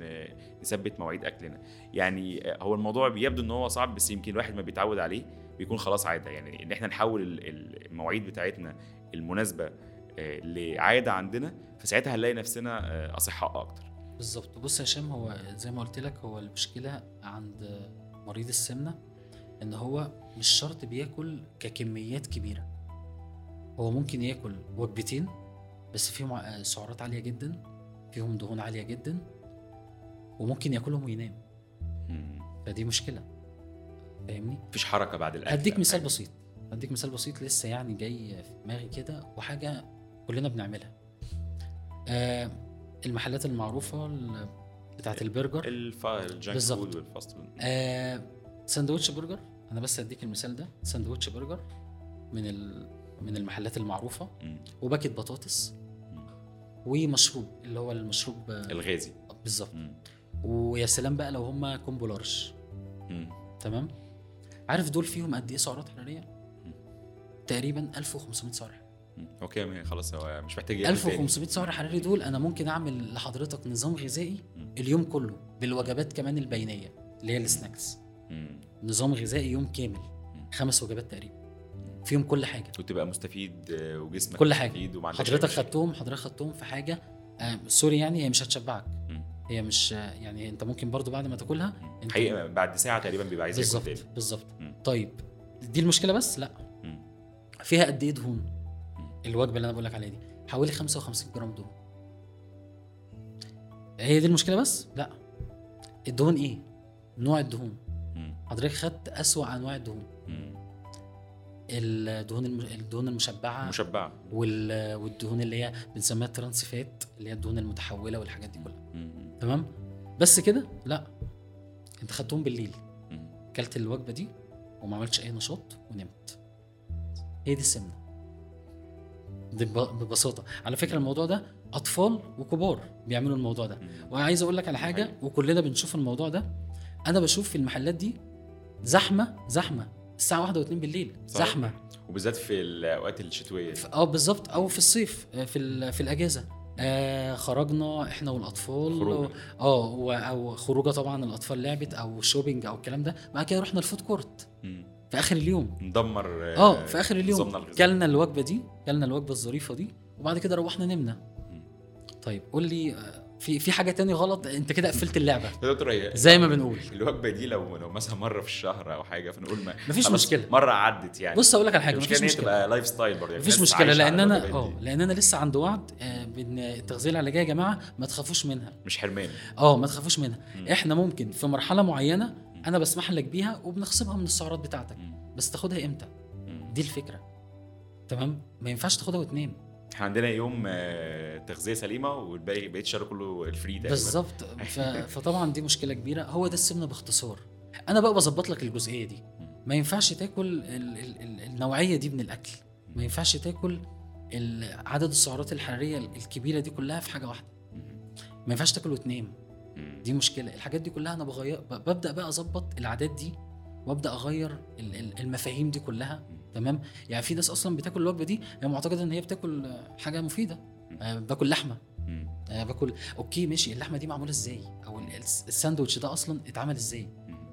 نثبت مواعيد أكلنا. يعني آه، هو الموضوع بيبدو إن هو صعب بس يمكن الواحد ما بيتعود عليه بيكون خلاص عادة. يعني إن إحنا نحول ال- ال- المواعيد بتاعتنا المناسبة آه، لعادة عندنا فساعتها هنلاقي نفسنا أصحاء أكتر. بالظبط. بص يا هشام هو زي ما قلت لك هو المشكلة عند مريض السمنة إن هو مش شرط بياكل ككميات كبيرة. هو ممكن ياكل وجبتين بس فيهم سعرات عالية جدا فيهم دهون عالية جدا وممكن ياكلهم وينام. فدي مشكلة. فاهمني؟ مفيش حركة بعد الأكل. هديك مثال. بسيط. هديك مثال بسيط لسه يعني جاي في دماغي كده وحاجة كلنا بنعملها. آه المحلات المعروفة ال- بتاعت البرجر. ال junk بالظبط. food وال fast food آه سندوتش برجر أنا بس اديك المثال ده سندوتش برجر من ال... من المحلات المعروفة. وباكت بطاطس. ومشروب اللي هو المشروب آه، الغازي بالظبط. ويا سلام بقى لو هما combo large. تمام عارف دول فيهم قد إيه سعرات حرارية تقريبا 1500 سعر حراري. okay خلاص هو مش محتاج ياكل تاني. 1500 سعر حراري دول أنا ممكن أعمل لحضرتك نظام غذائي. اليوم كله بالوجبات كمان البينية اللي هي ال snacks. نظام غذائي يوم كامل خمس وجبات تقريبا فيهم كل حاجة وتبقى مستفيد آه، وجسمك كل حاجة. مستفيد حضرتك. خدتهم حضرتك خدتهم في حاجة آه سوري يعني هي مش هتشبعك. هي مش آه، يعني أنت ممكن برضو بعد ما تاكلها حقيقة بعد ساعة تقريبا بيبقى عايز بالظبط بالظبط. طيب دي المشكلة بس لا. فيها قد إيه دهون الوجبة اللي أنا بقول لك عليها دي حوالي 55 جرام دهون. هي دي المشكلة بس؟ لا. الدهون إيه؟ نوع الدهون. حضرتك خدت أسوأ أنواع الدهون. الدهون الدهون المشبعة مشبعه وال- والدهون اللي هي بنسميها ترانس فات اللي هي الدهون المتحولة والحاجات دي كلها. تمام؟ بس كده؟ لا. أنت خدتهم بالليل. مم. كلت الوجبة دي وما عملتش أي نشاط ونمت. هي دي السمنة. ببساطة. على فكرة الموضوع ده أطفال وكبار بيعملوا الموضوع ده. وعايز أقول لك على حاجة. وكلنا بنشوف الموضوع ده. أنا بشوف في المحلات دي زحمة زحمة. الساعة واحدة واتنين بالليل صحيح. زحمة. وبالذات في الأوقات الشتوية آه بالظبط. أو في الصيف آه، في في الأجازة. آه خرجنا إحنا والأطفال. خروجة. آه أو خروجة طبعا الأطفال لعبت أو shopping أو الكلام ده. بعد كده رحنا ال food court مم. في آخر اليوم. ندمر آه في آخر اليوم. كلنا الوجبة دي كلنا الوجبة الظريفة دي وبعد كده روحنا نمنا. طيب قول لي آه، في في حاجة تاني غلط؟ انت كده قفلت اللعبة. يا دكتور زي ما بنقول. الوجبة دي لو لو مثلا مرة في الشهر أو حاجة فنقول ما مفيش مشكلة. مرة عدت يعني. بص أقول لك على حاجة مفيش مشكله تبقى lifestyle برضه يعني مفيش مشكلة لأن أنا آه. لأن أنا لسه عند وعد آه، بان التغذيه العلاجيه يا جماعة ما تخافوش منها. مش حرمان. آه ما تخافوش منها. إحنا ممكن في مرحلة معينة أنا بسمح لك بيها وبنخصمها من السعرات بتاعتك. بس تاخدها إمتى. دي الفكرة. تمام؟ ما ينفعش تاخدها وتنام إحنا عندنا يوم آه، تغذية سليمة والباقي بقيه الشهر كله الفري تقريبا. بالظبط. *laughs* فطبعا دي مشكلة كبيرة. هو ده السمنة باختصار. أنا بقى بظبط لك الجزئية دي. ما ينفعش تاكل ال... ال... ال... النوعية دي من الأكل. ما ينفعش تاكل عدد السعرات الحرارية الكبيرة دي كلها في حاجة واحدة. ما ينفعش تاكل وتنام. دي مشكلة. الحاجات دي كلها أنا بغير ببدأ بقى أظبط العادات دي وأبدأ أغير ال- ال- المفاهيم دي كلها. تمام؟ يعني في ناس أصلا بتاكل الوجبة دي هي معتقدة إن هي بتاكل حاجة مفيدة. آه، باكل لحمة. آه، باكل okay ماشي. اللحمة دي معمولة إزاي؟ أو ال- الس- الساندوتش ده أصلا اتعمل إزاي.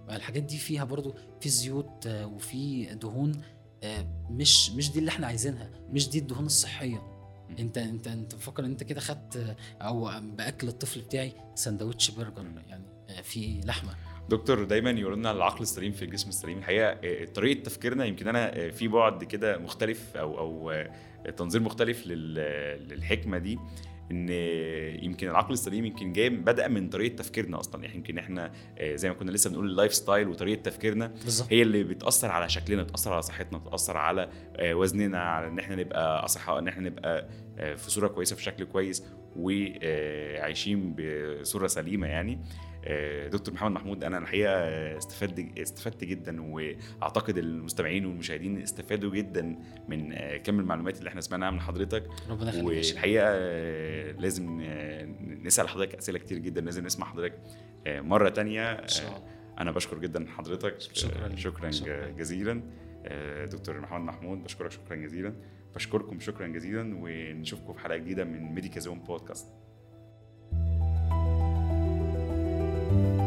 الحاجات دي فيها برضو في زيوت آه، وفي دهون آه، مش مش دي اللي إحنا عايزينها. مش دي الدهون الصحية. انت انت انت مفكر ان انت كده خدت أو باكل الطفل بتاعي سندوتش برجر يعني آه، في لحمة. دكتور دايما يقول لنا العقل السليم في الجسم السليم. الحقيقة آه، طريقة تفكيرنا يمكن أنا آه، في بعد كده مختلف أو أو تنظير مختلف لل- للحكمة دي. إن يمكن العقل السليم يمكن جاي بدأ من طريقة تفكيرنا أصلا. يعني يمكن إحنا آه، زي ما كنا لسه بنقول ال lifestyle وطريقة تفكيرنا بالظبط. هي اللي بتأثر على شكلنا بتأثر على صحتنا بتأثر على آه، وزننا على إن إحنا نبقى أصحاء إن إحنا نبقى آه، في صورة كويسة في شكل كويس وعايشين بصورة سليمة يعني. دكتور محمد محمود أنا الحقيقة استفدت استفدت جدا وأعتقد المستمعين والمشاهدين استفادوا جدا من آه، كم المعلومات اللي إحنا سمعناها من حضرتك ربنا يخليك. والحقيقة آه، لازم آه، نسأل حضرتك أسئلة كتير جدا لازم نسمع حضرتك آه، مرة تانية إن شاء آه، الله أنا بشكر جدا حضرتك شكراً آه،. شكرا شكراً. جزيلا آه، دكتور محمد محمود بشكرك شكرا جزيلا بشكركم شكرا جزيلا ونشوفكم في حلقة جديدة من ميديكا زون بودكاست Bye.